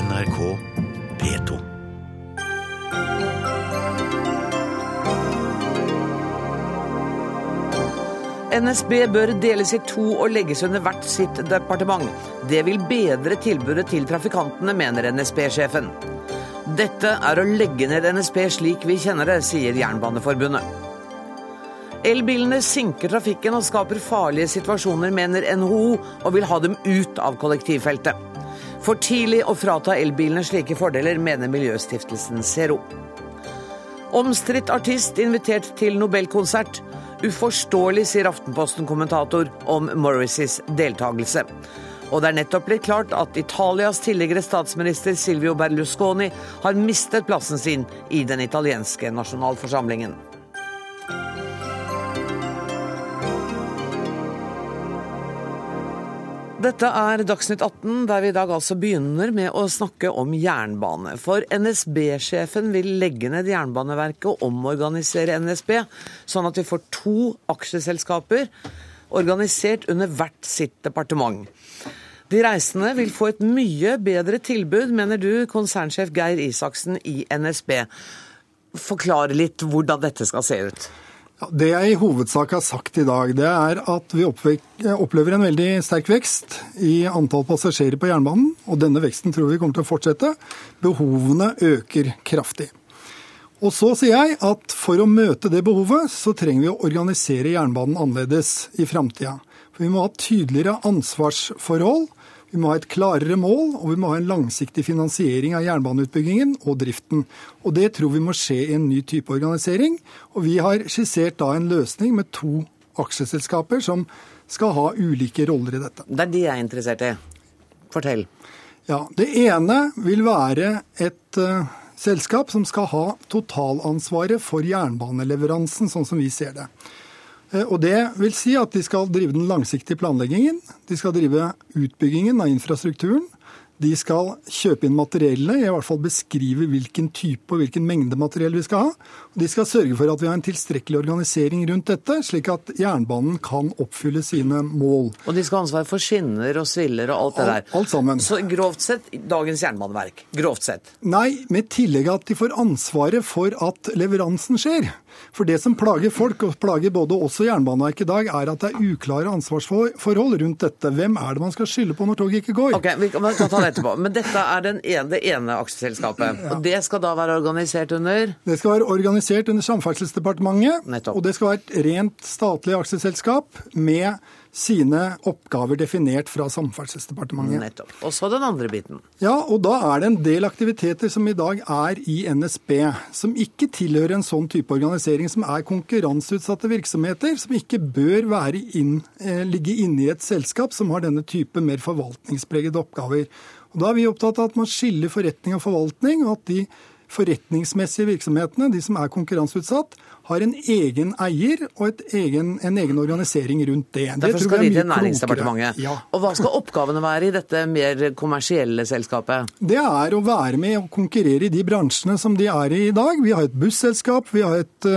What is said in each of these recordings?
NRK P2. NSB bør deles i to og legges under hvert sitt departement. Det vil bedre tilbudet til trafikantene, mener NSB-sjefen. Dette er å legge ned NSB slik vi kjenner det, sier Jernbaneforbundet. Elbilene sinker trafikken og skaper farlige situasjoner, mener NHO, og vil ha dem ut av kollektivfeltet. For tidlig å frata elbilene slike fordeler, mener Miljøstiftelsen Zero. Omstridt artist invitert til Nobelkonsert. Uforståelig, sier Aftenposten-kommentator om Morrises deltakelse. Og det er nettopp blitt klart at Italias tidligere statsminister Silvio Berlusconi har mistet plassen sin i den italienske nasjonalforsamlingen. Dette er Dagsnytt 18, der vi i dag altså begynner med å snakke om jernbane. For NSB-sjefen vil legge ned Jernbaneverket og omorganisere NSB, sånn at vi får to aksjeselskaper organisert under hvert sitt departement. De reisende vil få et mye bedre tilbud, mener du, konsernsjef Geir Isaksen i NSB. Forklare litt hvordan dette skal se ut. Det jeg i hovedsak har sagt i dag, det er at vi opplever en veldig sterk vekst i antall passasjerer på jernbanen. Og denne veksten tror vi kommer til å fortsette. Behovene øker kraftig. Og så sier jeg at for å møte det behovet, så trenger vi å organisere jernbanen annerledes i framtida. For vi må ha tydeligere ansvarsforhold vi må ha et klarere mål, og vi må ha en langsiktig finansiering av jernbaneutbyggingen og driften. Og Det tror vi må skje i en ny type organisering. Og Vi har skissert da en løsning med to aksjeselskaper som skal ha ulike roller i dette. Det er de jeg er interessert i. Fortell. Ja, Det ene vil være et uh, selskap som skal ha totalansvaret for jernbaneleveransen, sånn som vi ser det. Eh, og Det vil si at de skal drive den langsiktige planleggingen. De skal drive utbyggingen av infrastrukturen. De skal kjøpe inn materiellet, i hvert fall beskrive hvilken type og hvilken mengde materiell vi skal ha. Og de skal sørge for at vi har en tilstrekkelig organisering rundt dette, slik at jernbanen kan oppfylle sine mål. Og de skal ha ansvar for skinner og sviller og alt det der. Alt, alt sammen. Så grovt sett dagens jernbaneverk? Grovt sett? Nei, med tillegg at de får ansvaret for at leveransen skjer. For det som plager folk, og plager både oss og Jernbaneverket i dag, er at det er uklare ansvarsforhold rundt dette. Hvem er det man skal skylde på når toget ikke går? Ok, Vi kan ta det etterpå. Men dette er ene, det ene aksjeselskapet. Ja. Og det skal da være organisert under? Det skal være organisert under Samferdselsdepartementet. Nettopp. Og det skal være et rent statlig aksjeselskap med sine oppgaver definert fra Samferdselsdepartementet. Nettopp. Og så den andre biten. Ja, og da er det en del aktiviteter som i dag er i NSB, som ikke tilhører en sånn type organisering, som er konkurranseutsatte virksomheter, som ikke bør inn, eh, ligge inne i et selskap som har denne type mer forvaltningspregede oppgaver. Og Da er vi opptatt av at man skiller forretning og forvaltning, og at de forretningsmessige virksomhetene, de som er konkurranseutsatt, har en egen eier og egen, en egen organisering rundt det. Derfor det skal de til Næringsdepartementet. Ja. Og Hva skal oppgavene være i dette mer kommersielle selskapet? Det er å være med og konkurrere i de bransjene som de er i i dag. Vi har et busselskap, vi har et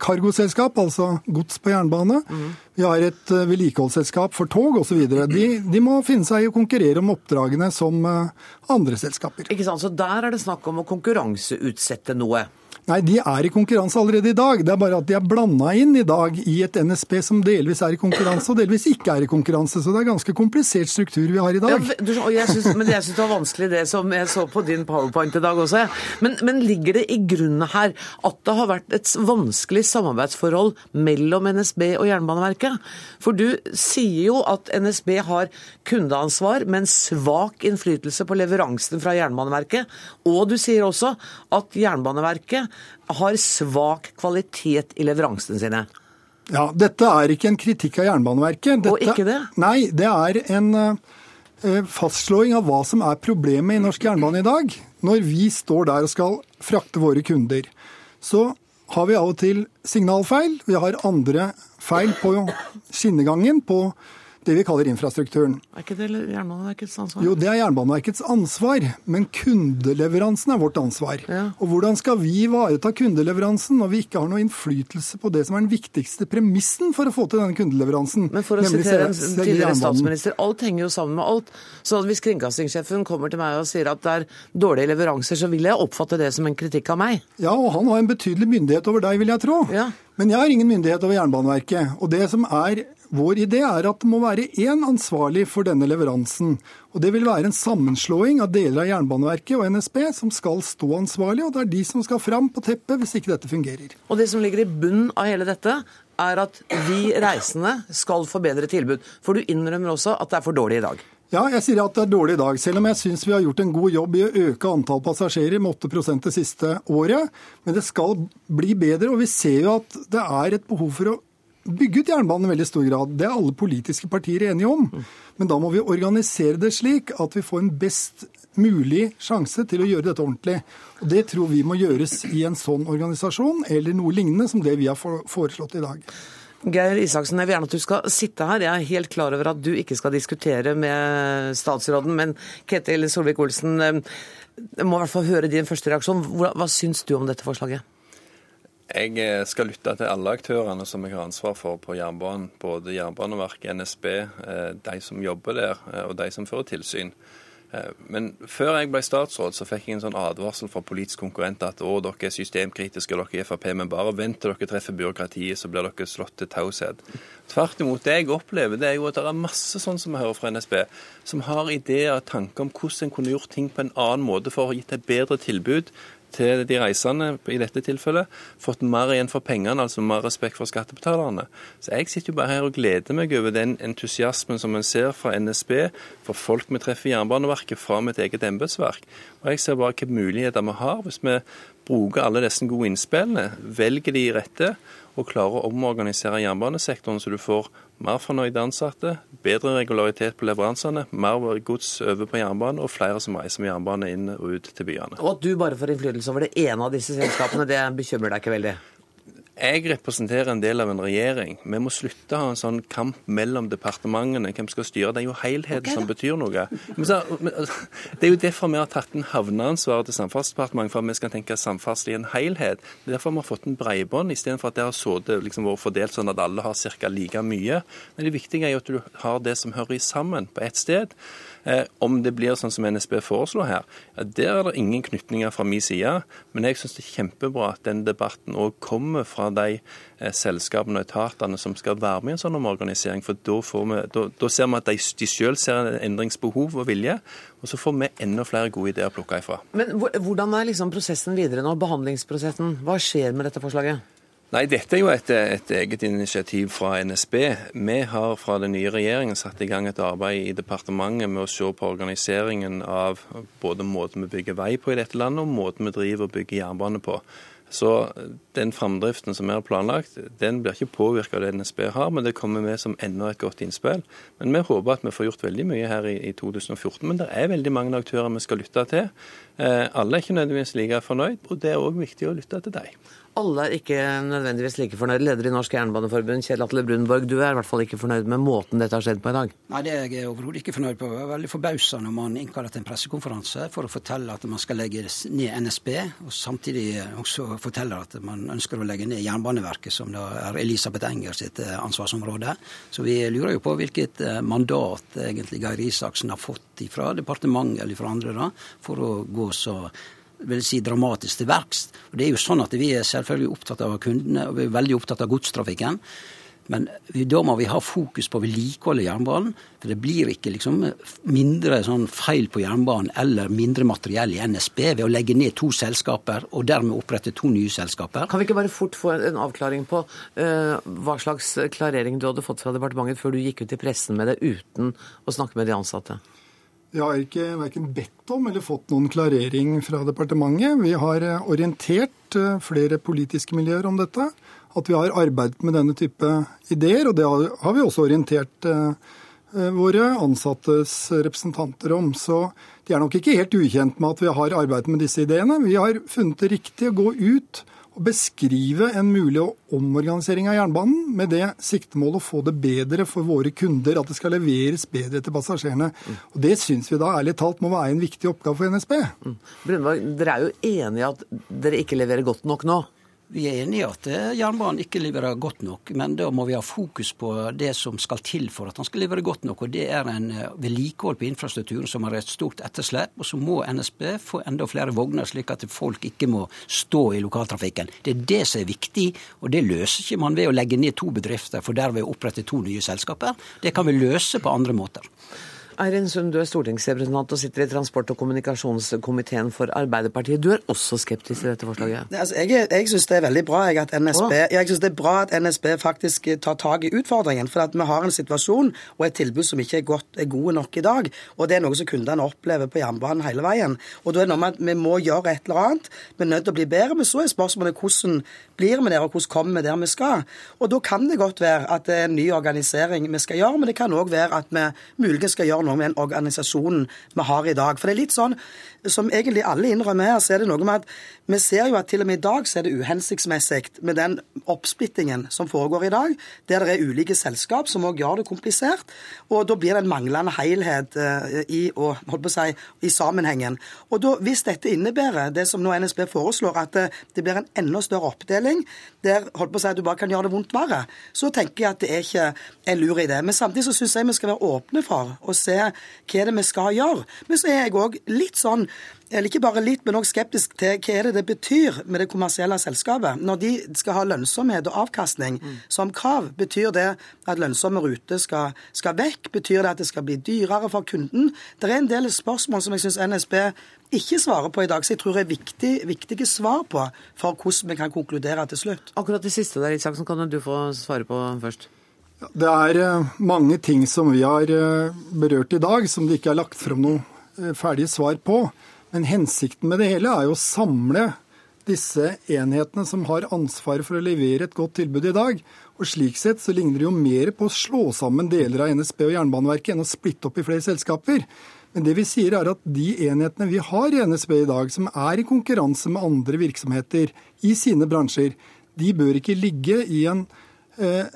kargoselskap, uh, altså gods på jernbane. Mm. Vi har et uh, vedlikeholdsselskap for tog osv. De, de må finne seg i å konkurrere om oppdragene som uh, andre selskaper. Ikke sant, Så der er det snakk om å konkurranseutsette noe? Nei, de er i konkurranse allerede i dag. Det er bare at de er blanda inn i dag i et NSB som delvis er i konkurranse og delvis ikke er i konkurranse. Så det er ganske komplisert struktur vi har i dag. Ja, du, jeg synes, men jeg syns det var vanskelig det som jeg så på din powerpoint i dag også. Men, men ligger det i grunnen her at det har vært et vanskelig samarbeidsforhold mellom NSB og Jernbaneverket? For du sier jo at NSB har kundeansvar, men svak innflytelse på leveransen fra Jernbaneverket. Og du sier også at Jernbaneverket har svak kvalitet i leveransene sine. Ja, Dette er ikke en kritikk av Jernbaneverket. Dette, og ikke det? Nei, det er en uh, fastslåing av hva som er problemet i norsk jernbane i dag. Når vi står der og skal frakte våre kunder, så har vi av og til signalfeil. Vi har andre feil på skinnegangen, på det vi kaller infrastrukturen. Er ikke det Jernbaneverkets ansvar? Jo, det er Jernbaneverkets ansvar, men kundeleveransen er vårt ansvar. Ja. Og hvordan skal vi ivareta kundeleveransen når vi ikke har noe innflytelse på det som er den viktigste premissen for å få til denne kundeleveransen? Men for å sitere en tidligere statsminister, alt henger jo sammen med alt. Så hvis kringkastingssjefen kommer til meg og sier at det er dårlige leveranser, så vil jeg oppfatte det som en kritikk av meg. Ja, og han har en betydelig myndighet over deg, vil jeg tro. Ja. Men jeg har ingen myndighet over Jernbaneverket. Og det som er vår idé, er at det må være én ansvarlig for denne leveransen. Og det vil være en sammenslåing av deler av Jernbaneverket og NSB som skal stå ansvarlig, og det er de som skal fram på teppet hvis ikke dette fungerer. Og det som ligger i bunnen av hele dette, er at vi reisende skal få bedre tilbud. For du innrømmer også at det er for dårlig i dag. Ja, jeg sier at det er dårlig i dag, selv om jeg syns vi har gjort en god jobb i å øke antall passasjerer med 8% det siste året. Men det skal bli bedre, og vi ser jo at det er et behov for å bygge ut jernbanen i veldig stor grad. Det er alle politiske partier enige om. Men da må vi organisere det slik at vi får en best mulig sjanse til å gjøre dette ordentlig. Og Det tror vi må gjøres i en sånn organisasjon, eller noe lignende som det vi har foreslått i dag. Geir Isaksen, jeg vil gjerne at du skal sitte her. Jeg er helt klar over at du ikke skal diskutere med statsråden, men Ketil Solvik-Olsen, eh, jeg må i hvert fall høre din første reaksjon. Hva, hva syns du om dette forslaget? Jeg eh, skal lytte til alle aktørene som jeg har ansvar for på jernbanen. Både Jernbaneverket, NSB, eh, de som jobber der, eh, og de som fører tilsyn. Men før jeg ble statsråd, så fikk jeg en sånn advarsel fra politisk konkurrent at å, dere er systemkritiske, dere i Frp, men bare vent til dere treffer byråkratiet, så blir dere slått til taushet. Tvert imot. Det jeg opplever, det er jo at det er masse sånn som vi hører fra NSB, som har ideer og tanker om hvordan en kunne gjort ting på en annen måte for å gitt et bedre tilbud til de reisende i dette tilfellet, fått mer igjen for pengene, altså mer respekt for skattebetalerne. Så jeg sitter jo bare her og gleder meg over den entusiasmen som en ser fra NSB, for folk vi treffer i Jernbaneverket, fra mitt eget embetsverk. Og jeg ser bare hvilke muligheter vi har hvis vi bruker alle disse gode innspillene, velger de rette og klarer å omorganisere jernbanesektoren så du får mer fornøyde ansatte, bedre regularitet på leveransene, mer gods over på jernbane og flere som reiser med jernbane inn og ut til byene. Og at du bare får innflytelse over det ene av disse selskapene, det bekymrer deg ikke veldig? Jeg representerer en del av en regjering. Vi må slutte å ha en sånn kamp mellom departementene. Hvem skal styre? Det er jo helheten okay, som betyr noe. Det er jo derfor vi har tatt inn havneansvaret til Samferdselsdepartementet, for at vi skal tenke samferdsel i en helhet. Det er derfor vi har fått en bredbånd, istedenfor at det har sittet liksom, vært fordelt sånn at alle har ca. like mye. Men det viktige er jo at du har det som hører sammen på ett sted. Eh, om det blir sånn som NSB foreslår her, ja, der er det ingen knytninger fra min side. Men jeg syns det er kjempebra at den debatten òg kommer fra de eh, selskapene og etatene som skal være med i en sånn omorganisering. For da, vi, da, da ser vi at de, de selv ser en endringsbehov og vilje. Og så får vi enda flere gode ideer å plukke ifra. Men hvordan er liksom prosessen videre nå? Behandlingsprosessen. Hva skjer med dette forslaget? Nei, Dette er jo et, et, eget initiativ fra NSB. Vi har fra den nye regjeringen satt i gang et arbeid i departementet med å se på organiseringen av både måten vi bygger vei på i dette landet, og måten vi driver og bygger jernbane på. Så den framdriften som har planlagt, den blir ikke påvirka av det NSB har, men det kommer med som enda et godt innspill. Men vi håper at vi får gjort veldig mye her i, i 2014. Men det er veldig mange aktører vi skal lytte til. Eh, alle er ikke nødvendigvis like fornøyd, og det er òg viktig å lytte til dem. Alle er ikke nødvendigvis like fornøyd. Leder i Norsk Jernbaneforbund, Kjell Atle Brunborg, du er i hvert fall ikke fornøyd med måten dette har skjedd på i dag? Nei, det er jeg overhodet ikke fornøyd på. Jeg er veldig forbausa når man innkaller til en pressekonferanse for å fortelle at man skal legge ned NSB, og samtidig også forteller at man ønsker å legge ned Jernbaneverket, som da er Elisabeth Enger sitt eh, ansvarsområde. Så vi lurer jo på hvilket eh, mandat egentlig Geir Isaksen har fått fra departementet eller fra andre da, for å gå så vil si dramatisk til verks. Det er jo sånn at Vi er selvfølgelig opptatt av kundene, og vi er veldig opptatt av godstrafikken. Men da må vi ha fokus på å vedlikeholde jernbanen. For det blir ikke liksom mindre sånn feil på jernbanen eller mindre materiell i NSB ved å legge ned to selskaper og dermed opprette to nye selskaper. Kan vi ikke bare fort få en avklaring på uh, hva slags klarering du hadde fått fra departementet før du gikk ut i pressen med det uten å snakke med de ansatte? Vi har ikke verken bedt om eller fått noen klarering fra departementet. Vi har eh, orientert eh, flere politiske miljøer om dette. At vi har arbeidet med denne type ideer. Og det har vi også orientert eh, våre ansattes representanter om. Så de er nok ikke helt ukjent med at vi har arbeidet med disse ideene. Vi har funnet det riktig å gå ut å beskrive en mulig omorganisering av jernbanen med det siktemål å få det bedre for våre kunder, at det skal leveres bedre til passasjerene. Og Det syns vi da ærlig talt må være en viktig oppgave for NSB. Mm. Brunborg, dere er jo enige at dere ikke leverer godt nok nå? Vi er enige i at eh, jernbanen ikke leverer godt nok, men da må vi ha fokus på det som skal til for at han skal levere godt nok. og Det er en eh, vedlikehold på infrastrukturen som har et stort etterslep. Og så må NSB få enda flere vogner, slik at folk ikke må stå i lokaltrafikken. Det er det som er viktig, og det løser ikke man ved å legge ned to bedrifter for derved å opprette to nye selskaper. Det kan vi løse på andre måter. Eirin Sund, du er stortingsrepresentant og sitter i transport- og kommunikasjonskomiteen for Arbeiderpartiet. Du er også skeptisk til dette forslaget? Altså, jeg jeg syns det er veldig bra at NSB, jeg synes det er bra at NSB faktisk tar tak i utfordringen. For at vi har en situasjon og et tilbud som ikke er, godt, er gode nok i dag. Og det er noe som kundene opplever på jernbanen hele veien. Og da er det noe med at vi må gjøre et eller annet. Vi er nødt til å bli bedre. Men så er spørsmålet hvordan blir vi der, og hvordan kommer vi der vi skal? Og da kan det godt være at det er en ny organisering vi skal gjøre, men det kan òg være at vi muligens skal gjøre noe med den organisasjonen vi har i dag. For det er litt sånn, som egentlig alle innrømmer her, så er det noe med at vi ser jo at til og med i dag så er det uhensiktsmessig med den oppsplittingen som foregår i dag, der det er ulike selskap som òg gjør det komplisert. Og da blir det en manglende helhet uh, i, og, si, i, sammenhengen. Og da, hvis dette innebærer det som nå NSB foreslår, at uh, det blir en enda større oppdeling, der holdt på å si, at du bare kan gjøre det vondt verre, så tenker jeg at det er ikke en lur idé. Men samtidig så syns jeg vi skal være åpne for å se hva det er vi skal gjøre. Men så er jeg òg litt sånn eller ikke bare litt, men også skeptisk til hva er det det betyr med det kommersielle selskapet. Når de skal ha lønnsomhet og avkastning mm. som krav, betyr det at lønnsomme ruter skal, skal, vekk? Betyr det at det skal bli dyrere for kunden? Det er en del spørsmål som jeg syns NSB ikke svarer på i dag, så jeg tror det er viktig, viktige svar på for hvordan vi kan konkludere til slutt. Akkurat det siste der, Isaksen, kan du få svare på først. Det er eh, mange ting som vi har eh, berørt i dag, som det ikke er lagt fram noe ferdige svar på. Men hensikten med det hele er jo å samle disse enhetene som har ansvaret for å levere et godt tilbud i dag. Og Slik sett så ligner det jo mer på å slå sammen deler av NSB og Jernbaneverket enn å splitte opp i flere selskaper. Men det vi sier er at de enhetene vi har i NSB i dag, som er i konkurranse med andre virksomheter i sine bransjer, de bør ikke ligge i en, eh,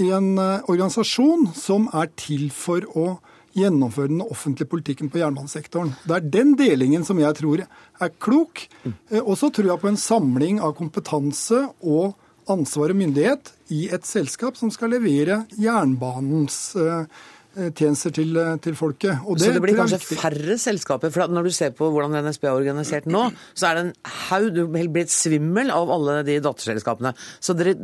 i en eh, organisasjon som er til for å gjennomføre den offentlige politikken på jernbanesektoren. Det er den delingen som jeg tror er klok. Eh, og så tror jeg på en samling av kompetanse og ansvar og myndighet i et selskap som skal levere jernbanens eh, eh, tjenester til, til folket. Det, så det blir kanskje færre selskaper? for Når du ser på hvordan NSB er organisert nå, så er det en haug, du blir svimmel av alle de datterselskapene. Så dere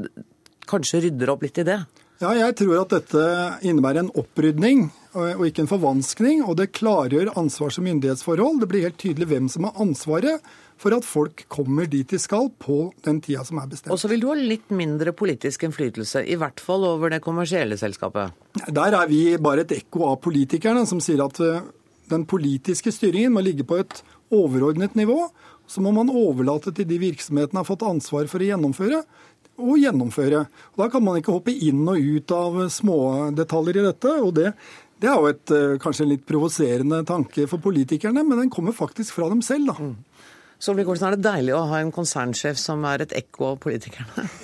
kanskje rydder opp litt i det? Ja, jeg tror at dette innebærer en opprydning og ikke en forvanskning. Og det klargjør ansvars- og myndighetsforhold. Det blir helt tydelig hvem som har ansvaret for at folk kommer dit de skal på den tida som er bestemt. Og så vil du ha litt mindre politisk innflytelse, i hvert fall over det kommersielle selskapet? Der er vi bare et ekko av politikerne som sier at eh, den politiske styringen må ligge på et overordnet nivå. Så må man overlate til de virksomhetene har fått ansvar for å gjennomføre å gjennomføre. Da kan man ikke hoppe inn og ut av smådetaljer i dette. og det, det er jo et, eh, kanskje en litt provoserende tanke for politikerne, men den kommer faktisk fra dem selv. da. Mm. Solvik-Olsen, er det deilig å ha en konsernsjef som er et ekko av politikerne?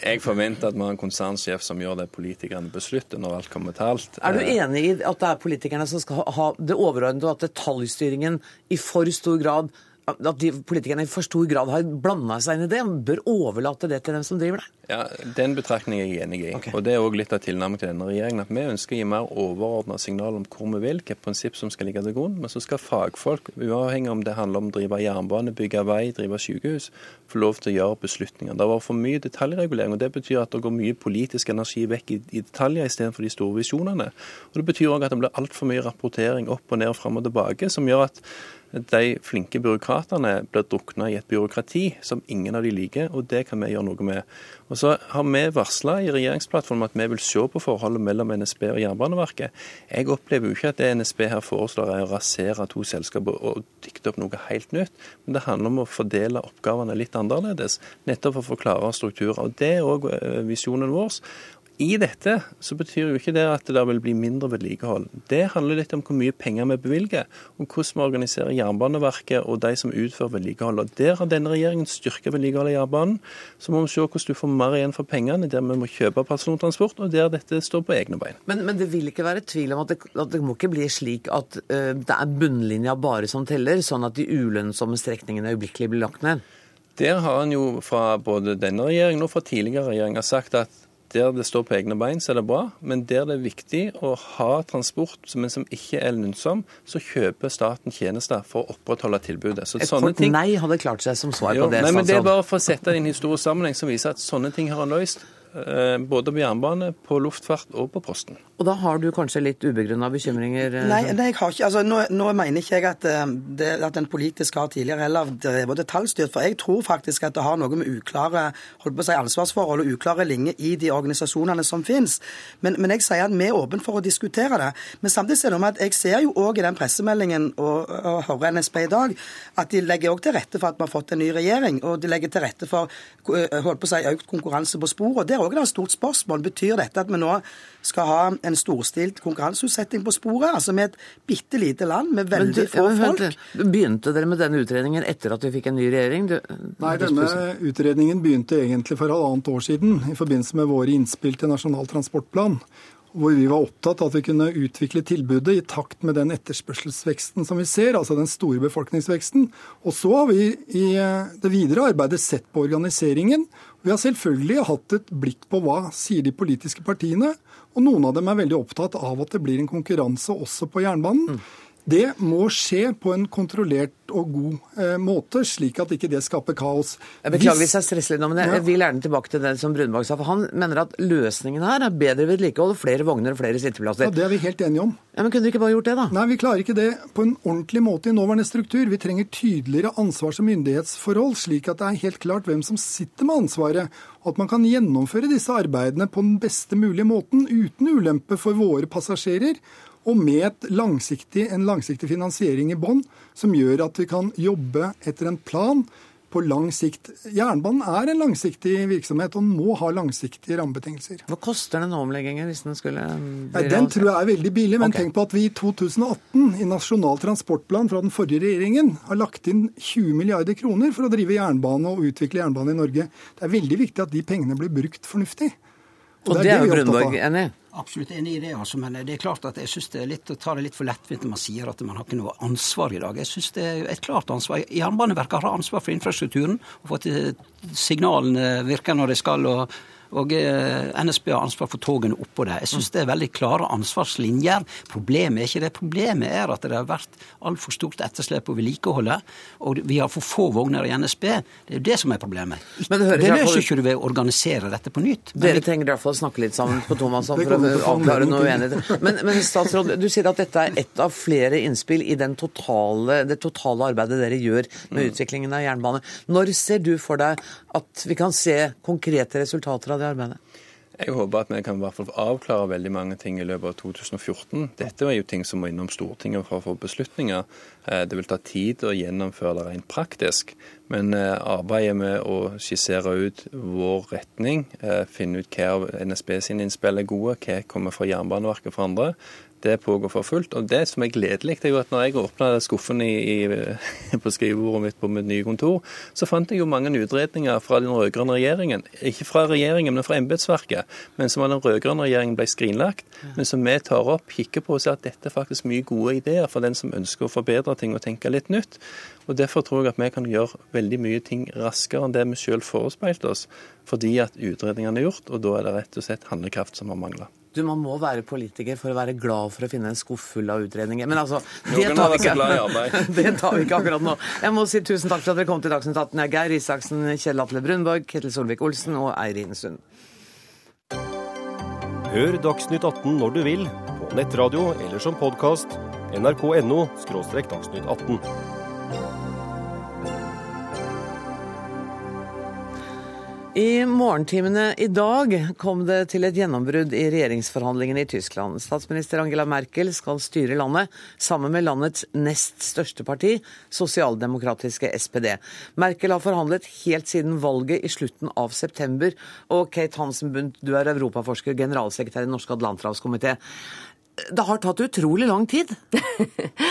Jeg forventer at vi har en konsernsjef som gjør det politikerne beslutter når alt kommer til alt. Er du enig i at det er politikerne som skal ha det overordnede, og at detaljstyringen i for stor grad at de politikerne i for stor grad har blanda seg inn i det. og bør overlate det til dem som driver det. Ja, Den betraktningen er jeg enig i. Okay. Og Det er òg litt av tilnærmingen til denne regjeringen. At vi ønsker å gi mer overordna signal om hvor vi vil, hvilket prinsipp som skal ligge til grunn. Men så skal fagfolk, uavhengig om det handler om å drive jernbane, bygge vei, drive sykehus, få lov til å gjøre beslutninger. Det har vært for mye detaljregulering. og Det betyr at det går mye politisk energi vekk i, i detaljer istedenfor de store visjonene. Og Det betyr òg at det blir altfor mye rapportering opp og ned og fram og tilbake, som gjør at de flinke byråkratene blir drukna i et byråkrati som ingen av de liker, og det kan vi gjøre noe med. Og Så har vi varsla i regjeringsplattformen at vi vil se på forholdet mellom NSB og Jernbaneverket. Jeg opplever jo ikke at det NSB her foreslår er å rasere to selskaper og dikte opp noe helt nytt, men det handler om å fordele oppgavene litt annerledes, nettopp for å få klarere strukturer. Og Det er òg eh, visjonen vår. I dette så betyr jo ikke det at det vil bli mindre vedlikehold. Det handler litt om hvor mye penger vi bevilger, og hvordan vi organiserer Jernbaneverket og de som utfører vedlikehold. Og Der har denne regjeringen styrket vedlikeholdet i jernbanen. Så må vi se hvordan du får mer igjen for pengene, der vi må kjøpe persontransport, og der dette står på egne bein. Men, men det vil ikke være tvil om at det, at det må ikke bli slik at uh, det er bunnlinja bare som teller, sånn at de ulønnsomme strekningene øyeblikkelig blir lagt ned? Der har en jo fra både denne regjeringen og fra tidligere regjeringer sagt at der det står på egne bein, så er det bra. Men der det er viktig å ha transport, men som ikke er lønnsom, så kjøper staten tjenester for å opprettholde tilbudet. Så Et kort ting... nei hadde klart seg som svar jo, på det. Nei, men Det er bare for å sette det i en historisk sammenheng som viser at sånne ting har en løst. Eh, både på jernbane, på luftfart og på Posten. Og da har du kanskje litt ubegrunna bekymringer? Eh, nei, nei, jeg har ikke. Altså, nå, nå mener ikke jeg at, eh, det, at en politisk har tidligere heller drevet detaljstyrt. For jeg tror faktisk at det har noe med uklare holdt på å si, ansvarsforhold og uklare linjer i de organisasjonene som finnes. Men, men, jeg sier at vi er åpne for å diskutere det. Men samtidig er det med at jeg ser jo òg i den pressemeldingen og, og hører NSB i dag, at de legger òg til rette for at vi har fått en ny regjering. Og de legger til rette for holdt på å si, økt konkurranse på sporet. Der òg et stort spørsmål. Betyr dette at vi nå skal ha en storstilt konkurranseutsetting på sporet? Altså med et bitte lite land med veldig få folk. Begynte dere med denne utredningen etter at vi fikk en ny regjering? Du, Nei, denne utredningen begynte egentlig for halvannet år siden i forbindelse med våre innspill til Nasjonal transportplan hvor vi var opptatt av at vi kunne utvikle tilbudet i takt med den etterspørselsveksten som vi ser, altså den store befolkningsveksten. Og så har vi i det videre arbeidet sett på organiseringen vi har selvfølgelig hatt et blikk på hva sier de politiske partiene, og noen av dem er veldig opptatt av at det blir en konkurranse også på jernbanen. Mm. Det må skje på en kontrollert og god eh, måte, slik at ikke det skaper kaos. Jeg Beklager hvis jeg stresser litt nå, men jeg, ja. vil gjerne tilbake til det som Brunberg sa. for Han mener at løsningen her er bedre vedlikehold, flere vogner og flere sitteplasser. Ja, Det er vi helt enige om. Ja, Men kunne du ikke bare gjort det, da? Nei, vi klarer ikke det på en ordentlig måte i nåværende struktur. Vi trenger tydeligere ansvars- og myndighetsforhold, slik at det er helt klart hvem som sitter med ansvaret, og at man kan gjennomføre disse arbeidene på den beste mulige måten, uten ulempe for våre passasjerer og med langsiktig, en langsiktig finansiering i bånn, som gjør at vi kan jobbe etter en plan på lang sikt. Jernbanen er en langsiktig virksomhet og må ha langsiktige rammebetingelser. Hva koster den omleggingen hvis den skulle bli ja, Den tror jeg er veldig billig, men okay. tenk på at vi i 2018 i Nasjonal transportplan fra den forrige regjeringen har lagt inn 20 milliarder kroner for å drive jernbane og utvikle jernbane i Norge. Det er veldig viktig at de pengene blir brukt fornuftig. Og, og det er, det er jo Brunborg enig i? Absolutt enig i det. altså, Men det er klart at jeg syns det er litt å ta det litt for lettvint når man sier at man har ikke noe ansvar i dag. Jeg syns det er et klart ansvar. Jernbaneverket har ansvar for infrastrukturen og for at signalene virker når de skal. og og eh, NSB har ansvar for togene oppå det. Jeg syns det er veldig klare ansvarslinjer. Problemet er ikke det. Problemet er at det har vært altfor stort etterslep på vedlikeholdet. Og vi har for få vogner i NSB. Det er jo det som er problemet. Men det, det løser ikke du ved å organisere dette på nytt. Dere vi... trenger i hvert fall å snakke litt sammen på Thomas for å avklare noe uenighet. Men, men statsråd, du sier at dette er ett av flere innspill i totale, det totale arbeidet dere gjør med utviklingen av jernbane. Når ser du for deg at vi kan se konkrete resultater av det arbeidet? Jeg håper at vi kan i hvert fall avklare veldig mange ting i løpet av 2014. Dette er jo ting som må innom Stortinget for å få beslutninger. Eh, det vil ta tid å gjennomføre det rent praktisk. Men eh, arbeidet med å skissere ut vår retning, eh, finne ut hva av NSB sine innspill er gode, hva kommer fra Jernbaneverket for andre, det pågår for fullt. Og det som er gledelig, er jo at når jeg åpna skuffen i, i, på skrivebordet mitt på mitt nye kontor, så fant jeg jo mange utredninger fra den rød-grønne regjeringen. Ikke fra regjeringen, men fra embetsverket. Men som av den rød-grønne regjeringen ble skrinlagt. Men som vi tar opp, kikker på og ser at dette er faktisk mye gode ideer for den som ønsker å forbedre ting og tenke litt nytt. Og Derfor tror jeg at vi kan gjøre veldig mye ting raskere enn det vi selv forespeilte oss. Fordi at utredningene er gjort, og da er det rett og slett handlekraft som har mangla. Du, Man må være politiker for å være glad for å finne en skuff full av utredninger. Men altså, det tar, vi ikke. det tar vi ikke akkurat nå. Jeg må si tusen takk for at dere kom til Dagsnytt 18. Jeg er Geir Isaksen, Kjell Atle Brunborg, Ketil Solvik-Olsen og Eirin Sund. Hør Dagsnytt 18 når du vil, på nettradio eller som podkast. nrk.no – dagsnytt 18. I morgentimene i dag kom det til et gjennombrudd i regjeringsforhandlingene i Tyskland. Statsminister Angela Merkel skal styre landet sammen med landets nest største parti, sosialdemokratiske SPD. Merkel har forhandlet helt siden valget i slutten av september. Og Kate Hansen Bundt, du er europaforsker, generalsekretær i Norsk Atlanterhavskomité det har tatt utrolig lang tid.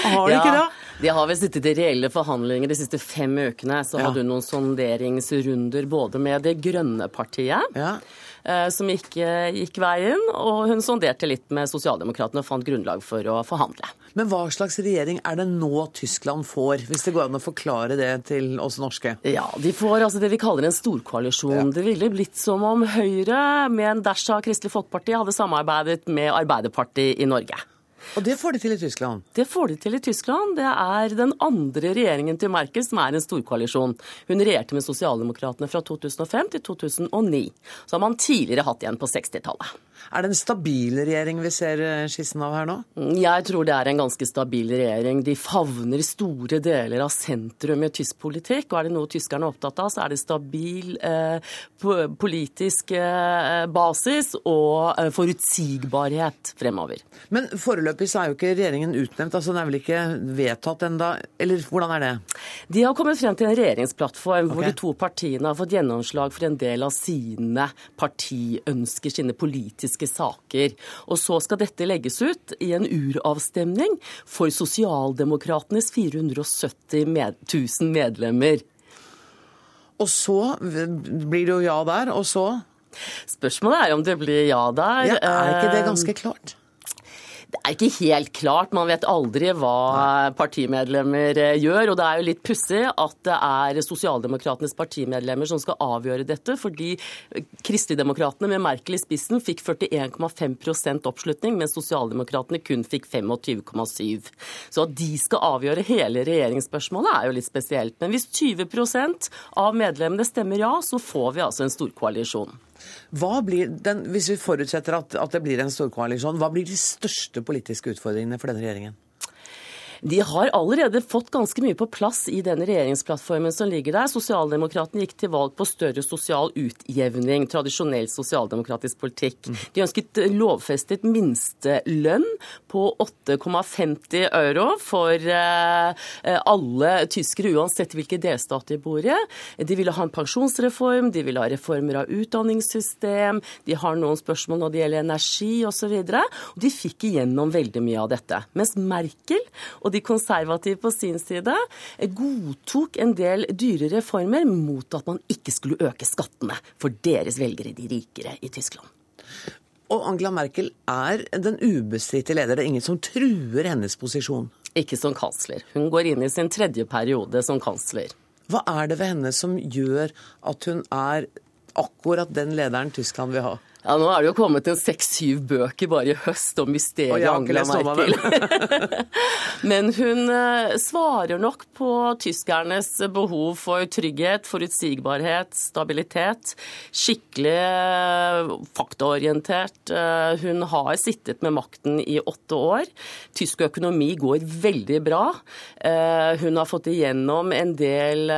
Har det ja, ikke det? De har vel sittet i reelle forhandlinger de siste fem ukene. Så ja. hadde hun noen sonderingsrunder både med Det grønne partiet. Ja. Eh, som ikke gikk veien. Og hun sonderte litt med sosialdemokratene og fant grunnlag for å forhandle. Men hva slags regjering er det nå Tyskland får, hvis det går an å forklare det til oss norske? Ja, De får altså det vi kaller en storkoalisjon. Ja. Det ville blitt som om Høyre med en dash av Kristelig Folkeparti hadde samarbeidet med Arbeiderpartiet i Norge. Og det får de til i Tyskland? Det får de til i Tyskland. Det er den andre regjeringen til Merkel som er en storkoalisjon. Hun regjerte med Sosialdemokratene fra 2005 til 2009. Så har man tidligere hatt igjen på 60-tallet. Er det en stabil regjering vi ser eh, skissen av her nå? Jeg tror det er en ganske stabil regjering. De favner store deler av sentrum i tysk politikk. Og er det noe tyskerne er opptatt av, så er det stabil eh, politisk eh, basis og eh, forutsigbarhet fremover. Men foreløpig så er jo ikke regjeringen utnevnt. altså Den er vel ikke vedtatt enda, eller hvordan er det? De har kommet frem til en regjeringsplattform okay. hvor de to partiene har fått gjennomslag for en del av sine partiønsker, sine politiske politiske saker. Og så skal dette legges ut i en uravstemning for sosialdemokratenes 470 med, 000 medlemmer. Og så blir det jo ja der, og så? Spørsmålet er om det blir ja der. Ja, er ikke det ganske klart? Det er ikke helt klart. Man vet aldri hva partimedlemmer eh, gjør. Og det er jo litt pussig at det er Sosialdemokratenes partimedlemmer som skal avgjøre dette, fordi Kristeligdemokratene med Merkel i spissen fikk 41,5% oppslutning, mens Sosialdemokratene kun fikk 25,7 Så at de skal avgjøre hele regjeringsspørsmålet er jo litt spesielt. Men hvis 20% av medlemmene stemmer ja, så får vi altså en storkoalisjon. Blir den, hvis vi forutsetter at, at det blir en storkoalisjon, hva blir de største politiske utfordringene for denne regjeringen? De har allerede fått ganske mye på plass i denne regjeringsplattformen som ligger der. Sosialdemokratene gikk til valg på større sosial utjevning, tradisjonell sosialdemokratisk politikk. De ønsket lovfestet minstelønn på 8,50 euro for eh, alle tyskere, uansett hvilken delstat de bor i. De ville ha en pensjonsreform, de ville ha reformer av utdanningssystem, de har noen spørsmål når det gjelder energi osv. Og, så og de fikk igjennom veldig mye av dette. Mens Merkel og de konservative på sin side godtok en del dyre reformer mot at man ikke skulle øke skattene for deres velgere, de rikere i Tyskland. Og Angela Merkel er den ubestridte leder. Det er ingen som truer hennes posisjon. Ikke som kansler. Hun går inn i sin tredje periode som kansler. Hva er det ved henne som gjør at hun er akkurat den lederen Tyskland vil ha? Ja, Nå er det jo kommet en seks-syv bøker bare i høst om mysteriet Angela Merkel. Men hun eh, svarer nok på tyskernes behov for trygghet, forutsigbarhet, stabilitet. Skikkelig eh, faktaorientert. Eh, hun har sittet med makten i åtte år. Tysk økonomi går veldig bra. Hun har fått igjennom en del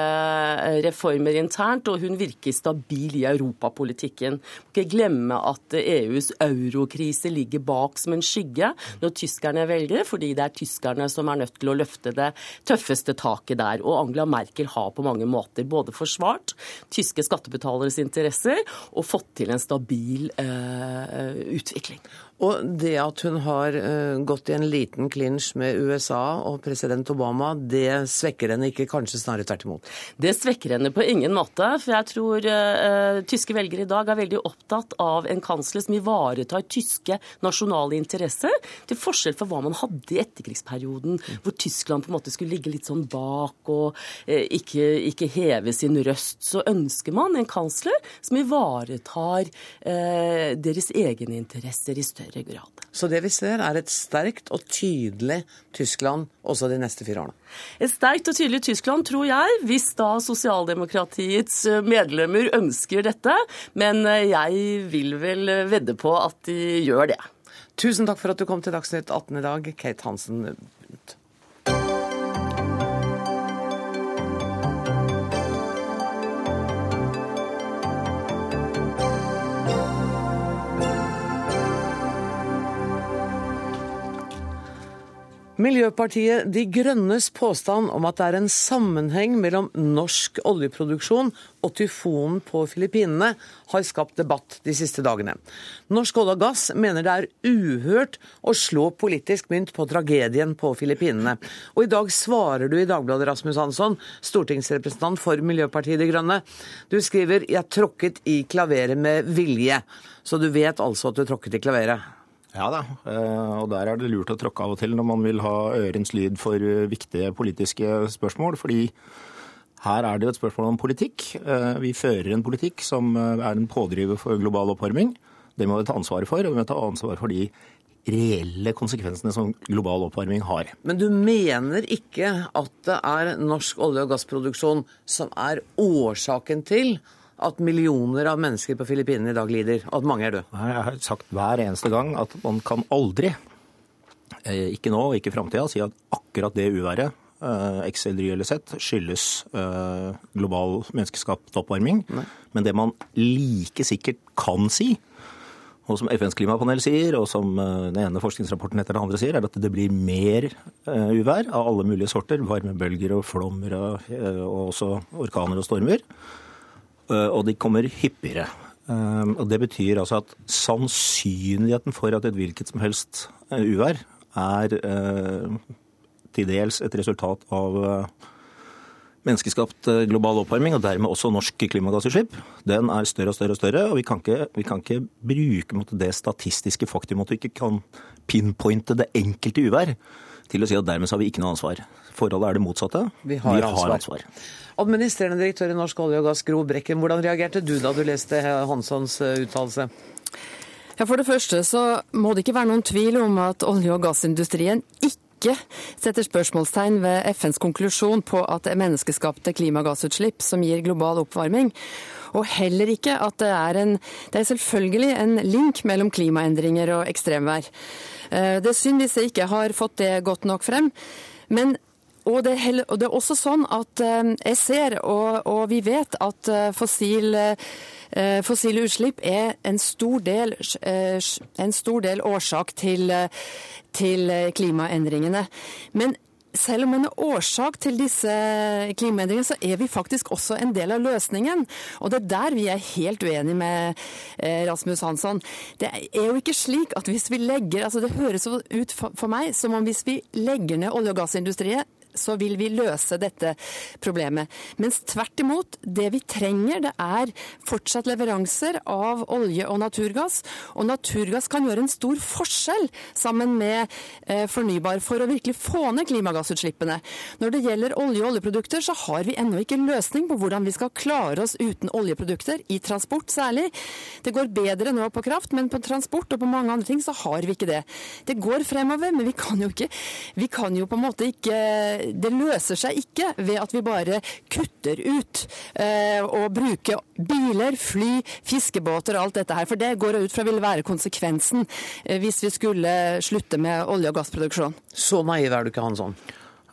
reformer internt, og hun virker stabil i europapolitikken. Ikke glemme at EUs eurokrise ligger bak som en skygge når tyskerne velger, fordi det er tyskerne som er nødt til å løfte det tøffeste taket der. Og Angela Merkel har på mange måter både forsvart tyske skattebetaleres interesser og fått til en stabil uh, utvikling. Og det at hun har uh, gått i en liten klinsj med USA og president Obama, det svekker henne ikke, kanskje snarere tvert imot? Det svekker henne på ingen måte. For jeg tror uh, tyske velgere i dag er veldig opptatt av en kansler som ivaretar tyske nasjonale interesser, til forskjell fra hva man hadde i etterkrigsperioden, hvor Tyskland på en måte skulle ligge litt sånn bak og uh, ikke, ikke, heve sin røst. Så ønsker man en kansler som ivaretar deres egne interesser i større større. Så det vi ser er et sterkt og tydelig Tyskland også de neste fire årene? Et sterkt og tydelig Tyskland, tror jeg, hvis da sosialdemokratiets eh, medlemmer ønsker dette. Men eh, jeg vil vel vedde på at de gjør det. Tusen takk for at du kom til Dagsnytt 18 i dag, Kate Hansen. Miljøpartiet De Grønnes påstand om at det er en sammenheng mellom norsk oljeproduksjon og tyfonen på Filippinene, har skapt debatt de siste dagene. Norsk olje og gass mener det er uhørt å slå politisk mynt på tragedien på Filippinene. Og i dag svarer du i Dagbladet, Rasmus Hansson, stortingsrepresentant for Miljøpartiet De Grønne. Du skriver 'jeg tråkket i klaveret med vilje', så du vet altså at du tråkket i klaveret? Ja da, eh, og der er det lurt å tråkke av og til når man vil ha ørens lyd for eh, viktige politiske spørsmål. fordi her er det jo et spørsmål om politikk. Eh, vi fører en politikk som er en pådriver for global oppvarming. Det må vi ta ansvaret for, og vi må ta ansvar for de reelle konsekvensene som global oppvarming har. Men du mener ikke at det er norsk olje- og gassproduksjon som er årsaken til at millioner av mennesker på Filippinene i dag lider, og at mange er døde? Jeg har sagt hver eneste gang at man kan aldri, eh, ikke nå og ikke i framtida, si at akkurat det uværet XL-reelle sett skyldes eh, global menneskeskapt oppvarming. Nei. Men det man like sikkert kan si, og som FNs klimapanel sier, og som eh, den ene forskningsrapporten etter den andre sier, er at det blir mer uvær av alle mulige sorter. Varmebølger og flommer og også orkaner og stormer. Eh, og de kommer hyppigere. Eh, og Det betyr altså at sannsynligheten for at et hvilket som helst eh, uvær er til dels et resultat av menneskeskapt global oppvarming, og dermed også norsk klimagassutslipp, den er større og større og større. Og vi kan ikke, vi kan ikke bruke det statistiske faktum at vi ikke kan pinpointe det enkelte uvær til å si at dermed har vi ikke noe ansvar. Forholdet er det motsatte. Vi har, vi har ansvar. Administrerende direktør i Norsk olje og gass, Gro Brekken, hvordan reagerte du da du leste Hanssons eh, uttalelse? Ja, For det første så må det ikke være noen tvil om at olje- og gassindustrien ikke setter spørsmålstegn ved FNs konklusjon på at det er menneskeskapte klimagassutslipp som gir global oppvarming. Og heller ikke at det er en Det er selvfølgelig en link mellom klimaendringer og ekstremvær. Eh, det synd hvis jeg ikke har fått det godt nok frem. Men og det, og det, er også sånn at eh, jeg ser, og, og vi vet, at eh, fossil, fossile utslipp er en stor del, en stor del årsak til, til klimaendringene. Men selv om en er årsak til disse klimaendringene, så er vi faktisk også en del av løsningen. Og det er der vi er helt uenige med eh, Rasmus Hansson. Det er jo ikke slik at hvis vi legger altså Det høres ut for meg som om hvis vi legger ned olje- og gassindustrien, så vil vi løse dette problemet. Mens tvert imot, det vi trenger det er fortsatt leveranser av olje og naturgass. Og naturgass kan gjøre en stor forskjell sammen med eh, fornybar for å virkelig få ned klimagassutslippene. Når det gjelder olje og oljeprodukter, så har vi ennå ikke en løsning på hvordan vi skal klare oss uten oljeprodukter, i transport særlig. Det går bedre nå på kraft, men på transport og på mange andre ting så har vi ikke det. Det går fremover, men vi kan jo ikke Vi kan jo på en måte ikke det løser seg ikke ved at vi bare kutter ut eh, og bruker biler, fly, fiskebåter og alt dette her. For det går ut fra vil være konsekvensen eh, hvis vi skulle slutte med olje- og gassproduksjon. Så naiv er du ikke, Hansson?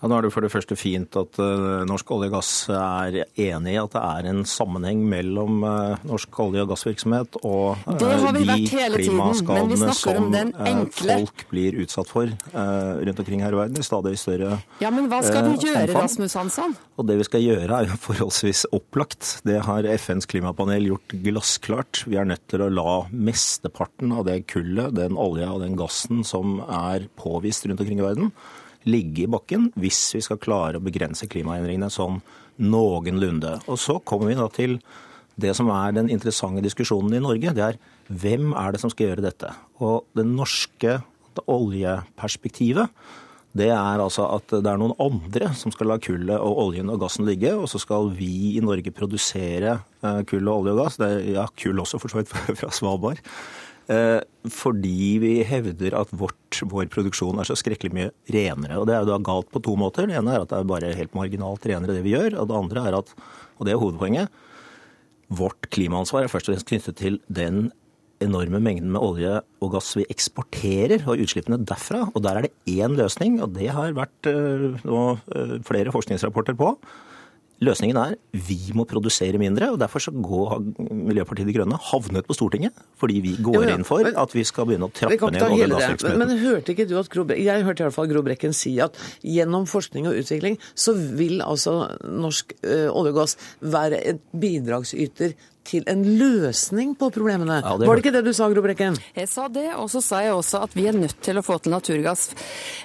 Ja, nå er det for det første fint at uh, Norsk olje og gass er enig i at det er en sammenheng mellom uh, norsk olje- og gassvirksomhet og uh, de klimaskadene som folk blir utsatt for rundt omkring her i verden i stadig større Ja, Men hva skal vi gjøre, Rasmus Hansson? Og Det vi skal gjøre er jo forholdsvis opplagt. Det har FNs klimapanel gjort glassklart. Vi er nødt til å la mesteparten av det kullet, den olja og den gassen som er påvist rundt omkring i verden, ligge i bakken hvis vi skal klare å begrense klimaendringene sånn noenlunde. Og så kommer vi da til det som er den interessante diskusjonen i Norge. Det er hvem er det som skal gjøre dette? Og det norske oljeperspektivet det er altså at det er noen andre som skal la kullet og oljen og gassen ligge, og så skal vi i Norge produsere eh, kull og olje og gass. Det er, ja, kull også for så vidt fra Svalbard. Eh, fordi vi hevder at vårt, vår produksjon er så skrekkelig mye renere. Og Det er jo da galt på to måter. Det ene er at det er bare helt marginalt renere det vi gjør. Og det andre er at, og det er hovedpoenget, vårt klimaansvar er først og fremst knyttet til den enorme mengden med olje og gass vi eksporterer, og utslippene derfra. Og der er det én løsning, og det har vært uh, nå, uh, flere forskningsrapporter på. Løsningen er vi må produsere mindre, og derfor så går Miljøpartiet De Grønne havnet på Stortinget. Fordi vi går jo, ja, inn for at vi skal begynne å trappe ned olje- og gassvirksomheten. Men, men hørte ikke du at Gro, jeg hørte i hvert fall Gro Brekken si at gjennom forskning og utvikling så vil altså norsk ø, olje og gass være et bidragsyter til en løsning på problemene. Ja, det Var det ikke det du sa, Gro Brekken? Jeg sa det, og så sa jeg også at vi er nødt til å få til naturgass.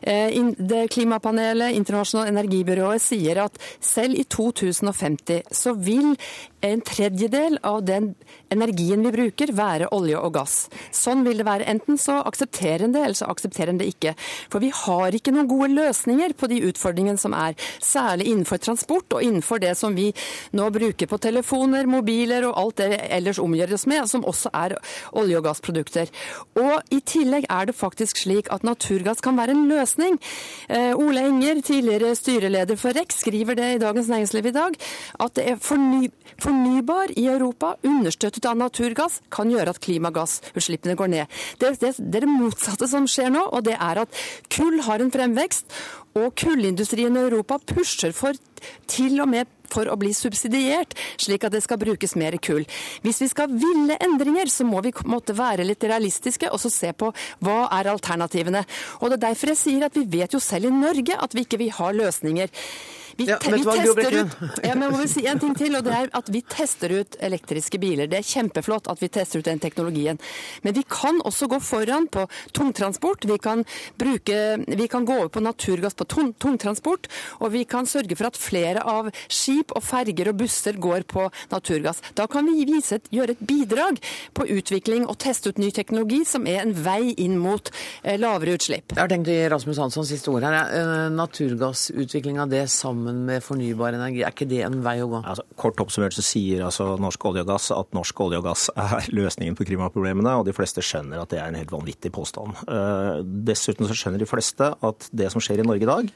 Eh, det Klimapanelet, Internasjonale energibyrået, sier at selv i 2050 så vil en tredjedel av den energien vi bruker, være olje og gass. Sånn vil det være. Enten så aksepterer en det, eller så aksepterer en det ikke. For vi har ikke noen gode løsninger på de utfordringene som er. Særlig innenfor transport, og innenfor det som vi nå bruker på telefoner, mobiler og alt det vi ellers omgjør oss med, som også er olje- og gassprodukter. Og i tillegg er det faktisk slik at naturgass kan være en løsning. Eh, Ole Enger, tidligere styreleder for REC, skriver det i Dagens Næringsliv i dag, at det er forny fornybar i Europa, understøttet av naturgass, kan gjøre at klimagassutslippene går ned. Det, det, det, er det motsatte som skjer nå, og det er at kull har en fremvekst. Og kullindustrien i Europa pusher for til og med for å bli subsidiert, slik at det skal brukes mer kull. Hvis vi skal ville endringer, så må vi måtte være litt realistiske og så se på hva er alternativene. Og Det er derfor jeg sier at vi vet jo selv i Norge at vi ikke vil ha løsninger. Vi, ja, vi tester ut ja, men jeg må si en ting til, og det er at vi tester ut elektriske biler. Det er kjempeflott at vi tester ut den teknologien. Men vi kan også gå foran på tungtransport. Vi kan, bruke, vi kan gå over på naturgass på tung, tungtransport, og vi kan sørge for at flere av skip og ferger og busser går på naturgass. Da kan vi et, gjøre et bidrag på utvikling og teste ut ny teknologi, som er en vei inn mot eh, lavere utslipp. Jeg har tenkt å gi Rasmus Hansson siste ord her. Eh, naturgassutvikling det sammen sammen med fornybar energi. Er ikke det en vei å gå? Altså, kort oppsummert så sier altså norsk olje og gass at norsk olje og gass er løsningen på klimaproblemene, og de fleste skjønner at det er en helt vanvittig påstand. Uh, dessuten så skjønner de fleste at det som skjer i Norge i dag,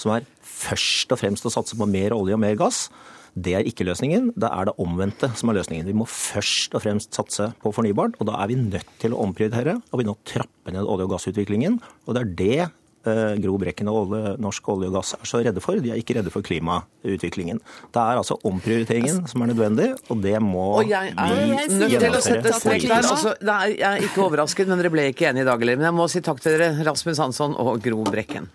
som er først og fremst å satse på mer olje og mer gass, det er ikke løsningen. Det er det omvendte som er løsningen. Vi må først og fremst satse på fornybart, og da er vi nødt til å omprioritere og begynne å trappe ned olje- og gassutviklingen. Og det er det Eh, Gro Brekken og olje, norsk olje og gass er så redde for. De er ikke redde for klimautviklingen. Det er altså omprioriteringen som er nødvendig, og det må og jeg er nødt til å sette strek der. Altså, er, jeg er ikke overrasket, men dere ble ikke enige i dag heller. Men jeg må si takk til dere, Rasmus Hansson og Gro Brekken.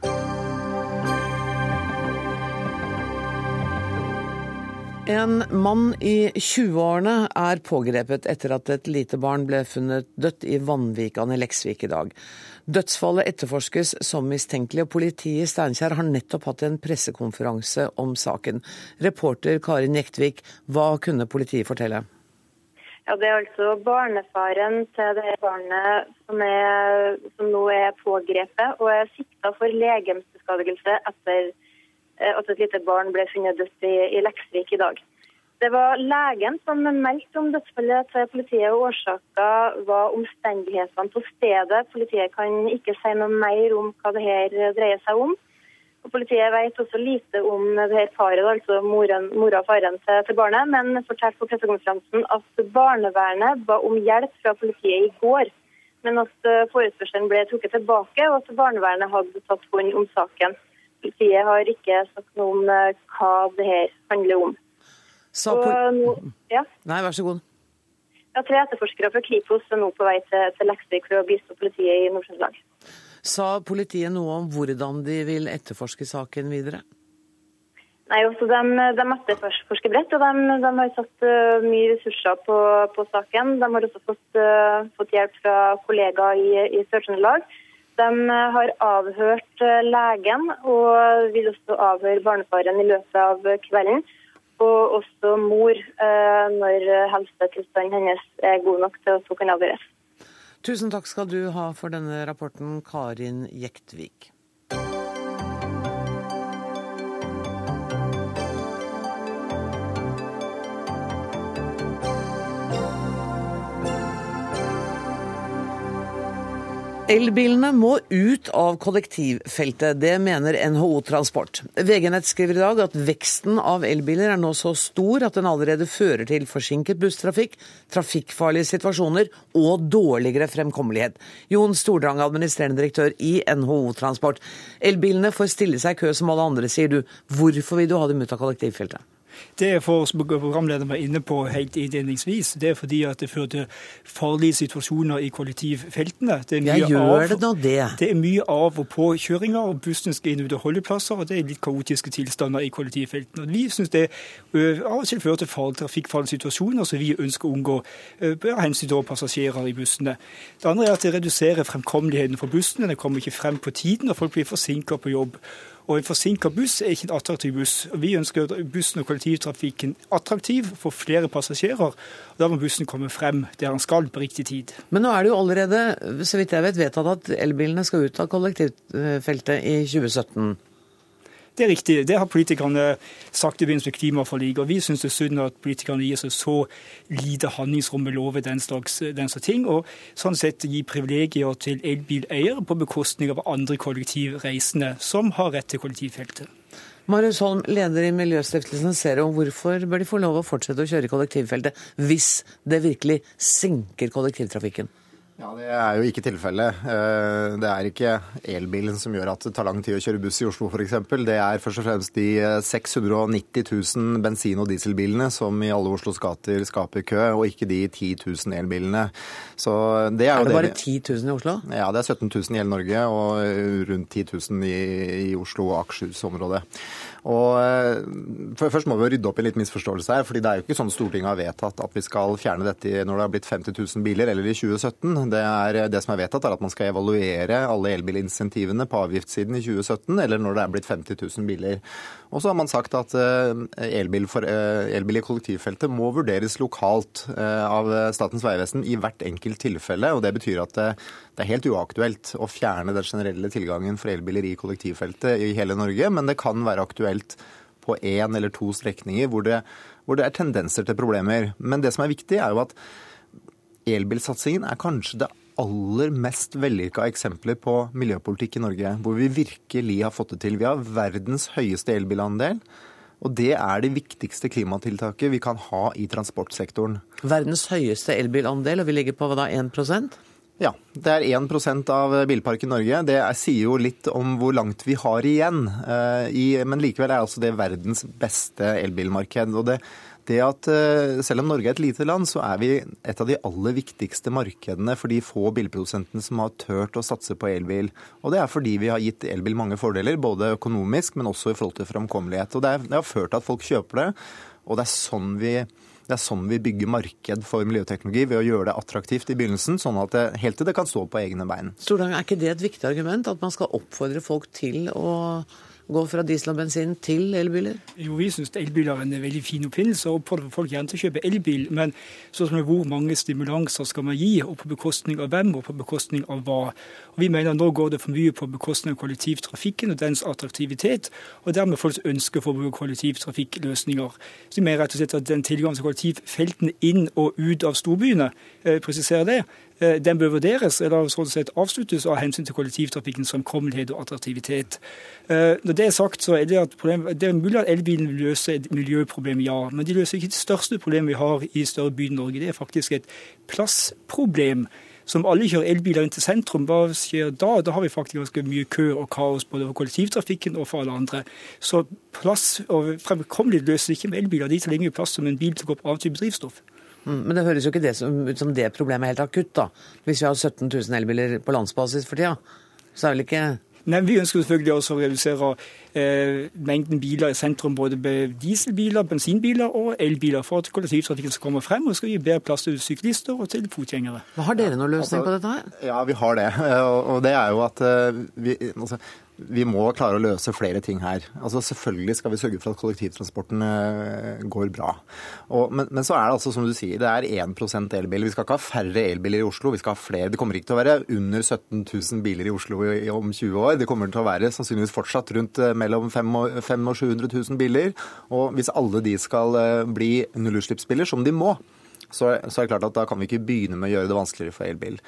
En mann i 20-årene er pågrepet etter at et lite barn ble funnet dødt i Vanvikan i Leksvik i dag. Dødsfallet etterforskes som mistenkelig, og politiet i Steinkjer har nettopp hatt en pressekonferanse om saken. Reporter Karin Jektvik, hva kunne politiet fortelle? Ja, Det er altså barnefaren til det barnet som, er, som nå er pågrepet og er sikta for legemsbeskadigelse etter eh, at et lite barn ble funnet dødt i, i Leksvik i dag. Det var legen som meldte om dødsfallet til politiet, og årsaka var omstendighetene på stedet. Politiet kan ikke si noe mer om hva det her dreier seg om. Og politiet vet også lite om det her paret, altså mora og faren til, til, barnet, men fortalte på pressekonferansen at barnevernet ba om hjelp fra politiet i går. Men at eh, forespørselen ble trukket tilbake, og at barnevernet hadde tatt hånd om saken. Politiet har ikke sagt noe om eh, hva det her handler om. Sa nå, ja. Nei, vær så god. Ja, Tre etterforskere fra Kripos er nå på vei til, til Leksvik for å bistå politiet i Nord-Trøndelag. Sa politiet noe om hvordan de vil etterforske saken videre? Nei, også De, de etterforsker bredt, og de, de, har satt uh, mye ressurser på, på, saken. De har også fått, uh, fått hjelp fra kollegaer i, i Sør-Trøndelag. De har avhørt legen og vil også avhøre barnefaren i løpet av kvelden og også mor eh, når helsetilstanden hennes er god nok til at hun kan avgjøres. Tusen takk skal du ha for denne rapporten, Karin Jektvik. Elbilene må ut av kollektivfeltet, det mener NHO Transport. VG-nett skriver i dag at veksten av elbiler er nå så stor at den allerede fører til forsinket busstrafikk, trafikkfarlige situasjoner og dårligere fremkommelighet. Jon Stordrang, administrerende direktør i NHO Transport. Elbilene får stille seg i kø som alle andre, sier du. Hvorfor vil du ha dem ut av kollektivfeltet? Det er for, programlederen var inne på helt innledningsvis, det er fordi at det fører til farlige situasjoner i kollektivfeltene. Det er mye, gjør av, det, nå det. det er mye av- og påkjøringer, og bussen skal inn ut av holdeplasser, og det er litt kaotiske tilstander i kollektivfeltene. Og vi syns det av og til fører til farlige trafikkfarlige situasjoner som vi ønsker å unngå av hensyn til passasjerer i bussene. Det andre er at det reduserer fremkommeligheten for bussene. Det kommer ikke frem på tiden, og folk blir forsinka på jobb. Og En forsinka buss er ikke en attraktiv buss. Vi ønsker bussen og kollektivtrafikken attraktiv for flere passasjerer. og Da må bussen komme frem der den skal på riktig tid. Men nå er det jo allerede så vidt jeg vet, vedtatt at elbilene skal ut av kollektivfeltet i 2017. Det er riktig. Det har politikerne sagt i begynnelsen med klimaforliket. Og vi syns det er synd at politikerne gir seg så lite handlingsrom med lover den slags, den slags ting. Og sånn sett gi privilegier til elbileiere på bekostning av andre kollektivreisende som har rett til kollektivfeltet. Marius Holm, leder i Miljøstiftelsen Zero. Hvorfor bør de få lov å fortsette å kjøre kollektivfeltet hvis det virkelig senker kollektivtrafikken? Ja, Det er jo ikke tilfellet. Eh, det er ikke elbilen som gjør at det tar lang tid å kjøre buss i Oslo f.eks. Det er først og fremst de 690 000 bensin- og dieselbilene som i alle Oslos gater skaper kø, og ikke de 10 000 elbilene. Det er, er, det bare 10 000 i Oslo? Ja, det er 17 000 i hele Norge og rundt 10 000 i, i Oslo og Akershus-området. Og eh, Først må vi rydde opp i en litt misforståelse her. fordi Det er jo ikke sånn Stortinget har vedtatt at vi skal fjerne dette når det har blitt 50 000 biler, eller i 2017. Det, er, det som er vedtatt, er at man skal evaluere alle elbilinsentivene på avgiftssiden i 2017, eller når det er blitt 50 000 biler. Og så har man sagt at eh, elbil, for, eh, elbil i kollektivfeltet må vurderes lokalt av Statens vegvesen i hvert enkelt tilfelle. og Det betyr at det, er helt uaktuelt å fjerne den generelle tilgangen for elbiler i kollektivfeltet i hele Norge, men det kan være aktuelt på én eller to strekninger hvor det, hvor det er tendenser til problemer. Men det som er viktig, er jo at elbilsatsingen er kanskje det aller mest vellykka eksempler på miljøpolitikk i Norge, hvor vi virkelig har fått det til. Vi har verdens høyeste elbilandel. Og det er det viktigste klimatiltaket vi kan ha i transportsektoren. Verdens høyeste elbilandel, og vi ligger på hva da, 1 ja, det er 1% av bilparken i Norge. Det er, sier jo litt om hvor langt vi har igjen. Uh, i, men likevel er altså det verdens beste elbilmarked. Og det, det at uh, Selv om Norge er et lite land, så er vi et av de aller viktigste markedene for de få bilprodusentene som har turt å satse på elbil. Og det er fordi vi har gitt elbil mange fordeler, både økonomisk, men også i forhold til framkommelighet. Og det, er, det har ført til at folk kjøper det, og det er sånn vi det er sånn vi bygger marked for miljøteknologi, ved å gjøre det attraktivt i begynnelsen, sånn at det, helt til det kan stå på egne bein. Stordang, er ikke det et viktig argument, at man skal oppfordre folk til å gå fra diesel og bensin til elbiler? Jo, vi syns elbiler er en veldig fin oppfinnelse, og oppfordrer folk gjerne til å kjøpe elbil. Men sånn hvor mange stimulanser skal man gi, og på bekostning av hvem, og på bekostning av hva. Og Vi mener nå går det for mye på bekostning av kollektivtrafikken og dens attraktivitet, og dermed folks ønske for å bruke kollektivtrafikkløsninger. Så vi mener rett og slett at den tilgangen til kollektivfeltene inn og ut av storbyene, eh, presiserer det, den bør vurderes eller sånn sett avsluttes av hensyn til kollektivtrafikkens framkommelighet og attraktivitet. Eh, når det er sagt, så er det, at problem, det er mulig at elbilen vil løse et miljøproblem, ja. Men de løser ikke det største problemet vi har i større by i Norge. Det er faktisk et plassproblem. Som alle kjører elbiler inn til sentrum, hva skjer da? Da har vi faktisk ganske mye kø og kaos både for kollektivtrafikken og for alle andre. Så plass og fremkommelighet løses ikke med elbiler. De tar mye plass som en bil som går på annen type drivstoff. Mm, men det høres jo ikke det som, ut som det problemet er helt akutt, da. Hvis vi har 17 000 elbiler på landsbasis for tida, så er vel ikke Nei, Vi ønsker selvfølgelig også å redusere eh, mengden biler i sentrum, både dieselbiler, bensinbiler og elbiler, for at kollektivtrafikken skal komme frem og skal gi bedre plass til syklister og til fotgjengere. Har dere noen løsning altså, på dette her? Ja, vi har det. Og det er jo at eh, vi, altså, vi må klare å løse flere ting her. Altså Selvfølgelig skal vi sørge for at kollektivtransporten eh, går bra. Og, men, men, så er det altså som du sier, det er 1% elbil. Vi skal ikke ha færre elbiler i Oslo, vi skal ha flere. Det kommer ikke til å være under 17 000 biler i Oslo om 20 år. Det kommer til å være sannsynligvis fortsatt rundt eh, mellom 500 000 og 700 000 biler. Og hvis alle de skal eh, bli nullutslippsbiler, som de må, så, så, er det klart at da kan vi ikke begynne med å gjøre det vanskeligere for elbil.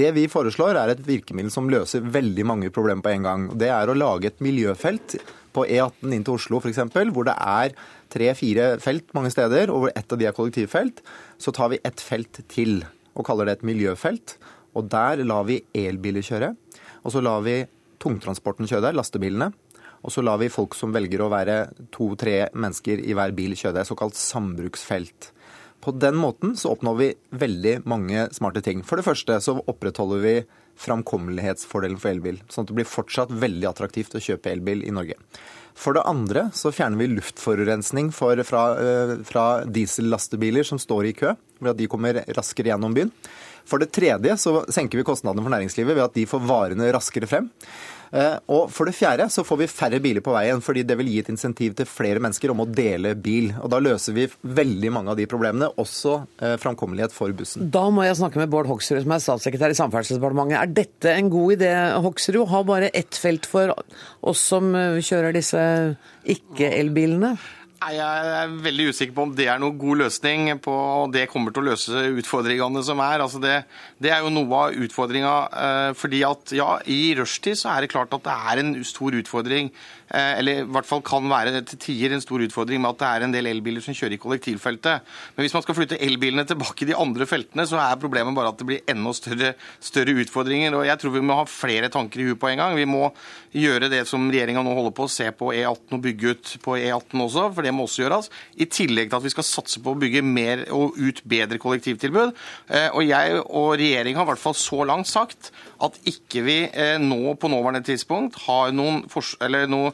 Det vi foreslår, er et virkemiddel som løser veldig mange problemer på en gang. Det er å lage et miljøfelt på E18 inn til Oslo f.eks., hvor det er tre-fire felt mange steder, og hvor ett av de er kollektivfelt. Så tar vi ett felt til og kaller det et miljøfelt. Og der lar vi elbiler kjøre. Og så lar vi tungtransporten kjøre der, lastebilene. og så lar vi folk som velger å være to-tre mennesker i hver bil kjøre. Det er såkalt sambruksfelt. På den måten så oppnår vi veldig mange smarte ting. For det første så opprettholder vi framkommelighetsfordelen for elbil, sånn at det blir fortsatt veldig attraktivt å kjøpe elbil i Norge. For det andre så fjerner vi luftforurensning for, fra, eh, fra diesellastebiler som står i kø, ved at de kommer raskere gjennom byen. For det tredje så senker vi kostnadene for næringslivet ved at de får varene raskere frem. Eh, og for det fjerde så får vi færre biler på veien, fordi det vil gi et insentiv til flere mennesker om å dele bil. Og da løser vi veldig mange av de problemene, også eh, framkommelighet for bussen. Da må jeg snakke med Bård Hoksrud, som er statssekretær i Samferdselsdepartementet. Er dette en god idé, Hoksrud? Ha bare ett felt for oss som eh, kjører disse ikke-elbilene? Jeg er veldig usikker på om det er noen god løsning på det kommer til å løse utfordringene som er. Altså det, det, er jo noe av utfordringa. fordi at ja, i rushtid er det klart at det er en stor utfordring Eh, eller i hvert fall kan være til tider en stor utfordring med at det er en del elbiler som kjører i kollektivfeltet. Men hvis man skal flytte elbilene tilbake i de andre feltene, så er problemet bare at det blir enda større, større utfordringer. Og jeg tror vi må ha flere tanker i huet på en gang. Vi må gjøre det som regjeringa nå holder på, å se på E18 og bygge ut på E18 også, for det må også gjøres. I tillegg til at vi skal satse på å bygge mer og ut bedre kollektivtilbud. Eh, og jeg og regjeringa har i hvert fall så langt sagt at ikke vi eh, nå på nåværende tidspunkt har noen, noe,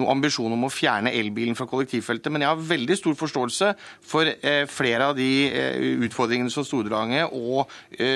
noe, ambisjon om å fjerne elbilen fra kollektivfeltet. Men jeg har veldig stor forståelse for eh, flere av de eh, utfordringene som Stordrange og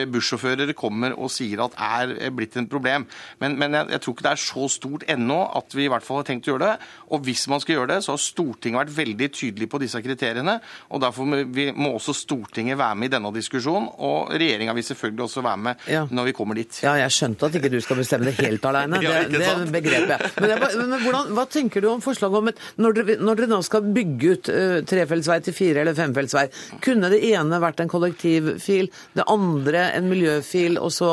bussjåfører kommer og sier at er blitt en problem. Men, men jeg, jeg, tror ikke det er så stort ennå at vi i hvert fall har tenkt å gjøre det. Og hvis man skal gjøre det, så har Stortinget vært veldig tydelig på disse kriteriene. og Derfor må, vi, må også Stortinget være med i denne diskusjonen. Og regjeringa vil selvfølgelig også være med ja. når vi kommer dit. Ja, jeg skjønte at ikke du skal bestemme det helt alene. Det, det begrepet jeg. Men, jeg, men hvordan, hva tenker du om forslaget om et Når dere, når dere nå skal bygge ut uh, trefeltsvei til fire- eller femfeltsvei, kunne det ene vært en kollektivfil, det andre en miljøfil, og så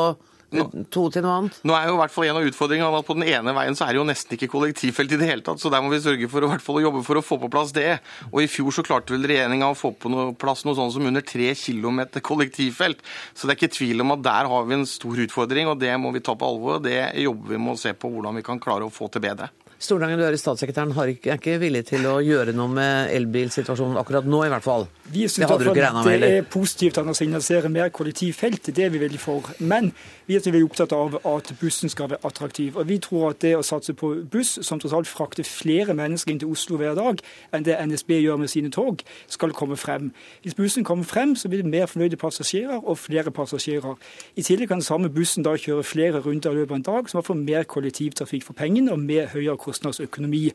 to til noe annet? Nå er jo i hvert fall En av utfordringene at på den ene veien så er det jo nesten ikke kollektivfelt i det hele tatt. så Der må vi sørge for å, hvert fall, å jobbe for å få på plass det. Og I fjor så klarte vel regjeringa å få på noe, plass noe sånn som under tre km kollektivfelt. Så det er ikke tvil om at der har vi en stor utfordring, og det må vi ta på alvor. og Det jobber vi med å se på hvordan vi kan klare å få til bedre. Stordrangen, du er statssekretæren, er ikke villig til å gjøre noe med elbilsituasjonen akkurat nå, i hvert fall? Vi synes det, det er positivt at man signaliserer mer kollektivfelt, det er vi veldig for. Men vi er veldig opptatt av at bussen skal være attraktiv. Og vi tror at det å satse på buss, som tross alt frakter flere mennesker inn til Oslo hver dag enn det NSB gjør med sine tog, skal komme frem. Hvis bussen kommer frem, så blir det mer fornøyde passasjerer og flere passasjerer. I tillegg kan den samme bussen da kjøre flere runder i løpet av en dag, som får mer kollektivtrafikk for pengene og mer høyere kostnadsøkonomi.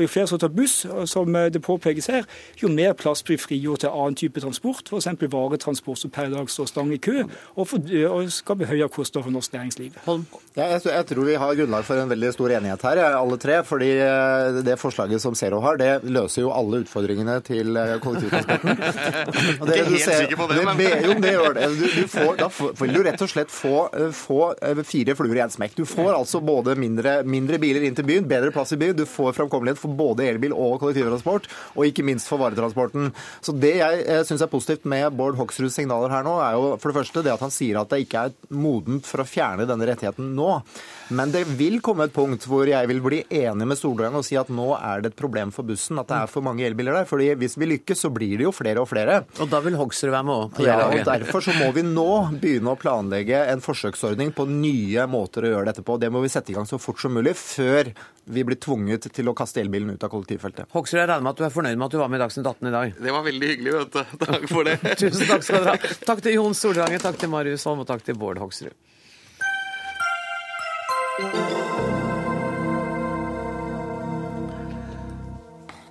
Og Jo flere som tar buss, som det påpekes her, jo mer plass blir frigjort til annen type transport, f.eks. varetransport som per dag står stang i kø, og, for, og skaper høyere kostnader for norsk næringsliv. Ja, jeg, jeg, tror vi har grunnlag for en veldig stor enighet her, alle tre. fordi eh, det forslaget som Zero har, det løser jo alle utfordringene til eh, kollektivtransporten. Og det, ikke helt ser, sikker på det, men Jo, det gjør det. Du, du får, da vil du rett og slett få, få fire fluer i én smekk. Du får altså både mindre, mindre biler inn til byen, bedre plass i byen, du får framkommelighet for både elbil og kollektivtransport, og ikke minst for varetransporten. Så Det jeg, jeg syns er positivt med Bård Hoksruds signaler her nå, er jo for det første det at han sier at det ikke er modent for å fjerne denne rettigheten nå. Men det vil komme et punkt hvor jeg vil bli enig med Stordalen og si at nå er det et problem for bussen at det er for mange elbiler der. fordi hvis vi lykkes, så blir det jo flere og flere. Og da vil Hoksrud være med òg? Ja, og derfor så må vi nå begynne å planlegge en forsøksordning på nye måter å gjøre dette på. Det må vi sette i gang så fort som mulig, før vi blir tvunget til å kaste elbilen ut av kollektivfeltet. Hoksrud, jeg regner med at du er fornøyd med at du var med i Dagsnytt 18 i dag? Det var veldig hyggelig, vet du. Takk for det. Tusen takk skal dere ha. Takk til Jon Stordrange, takk til Marius Holm og takk til Bård Hoksrud.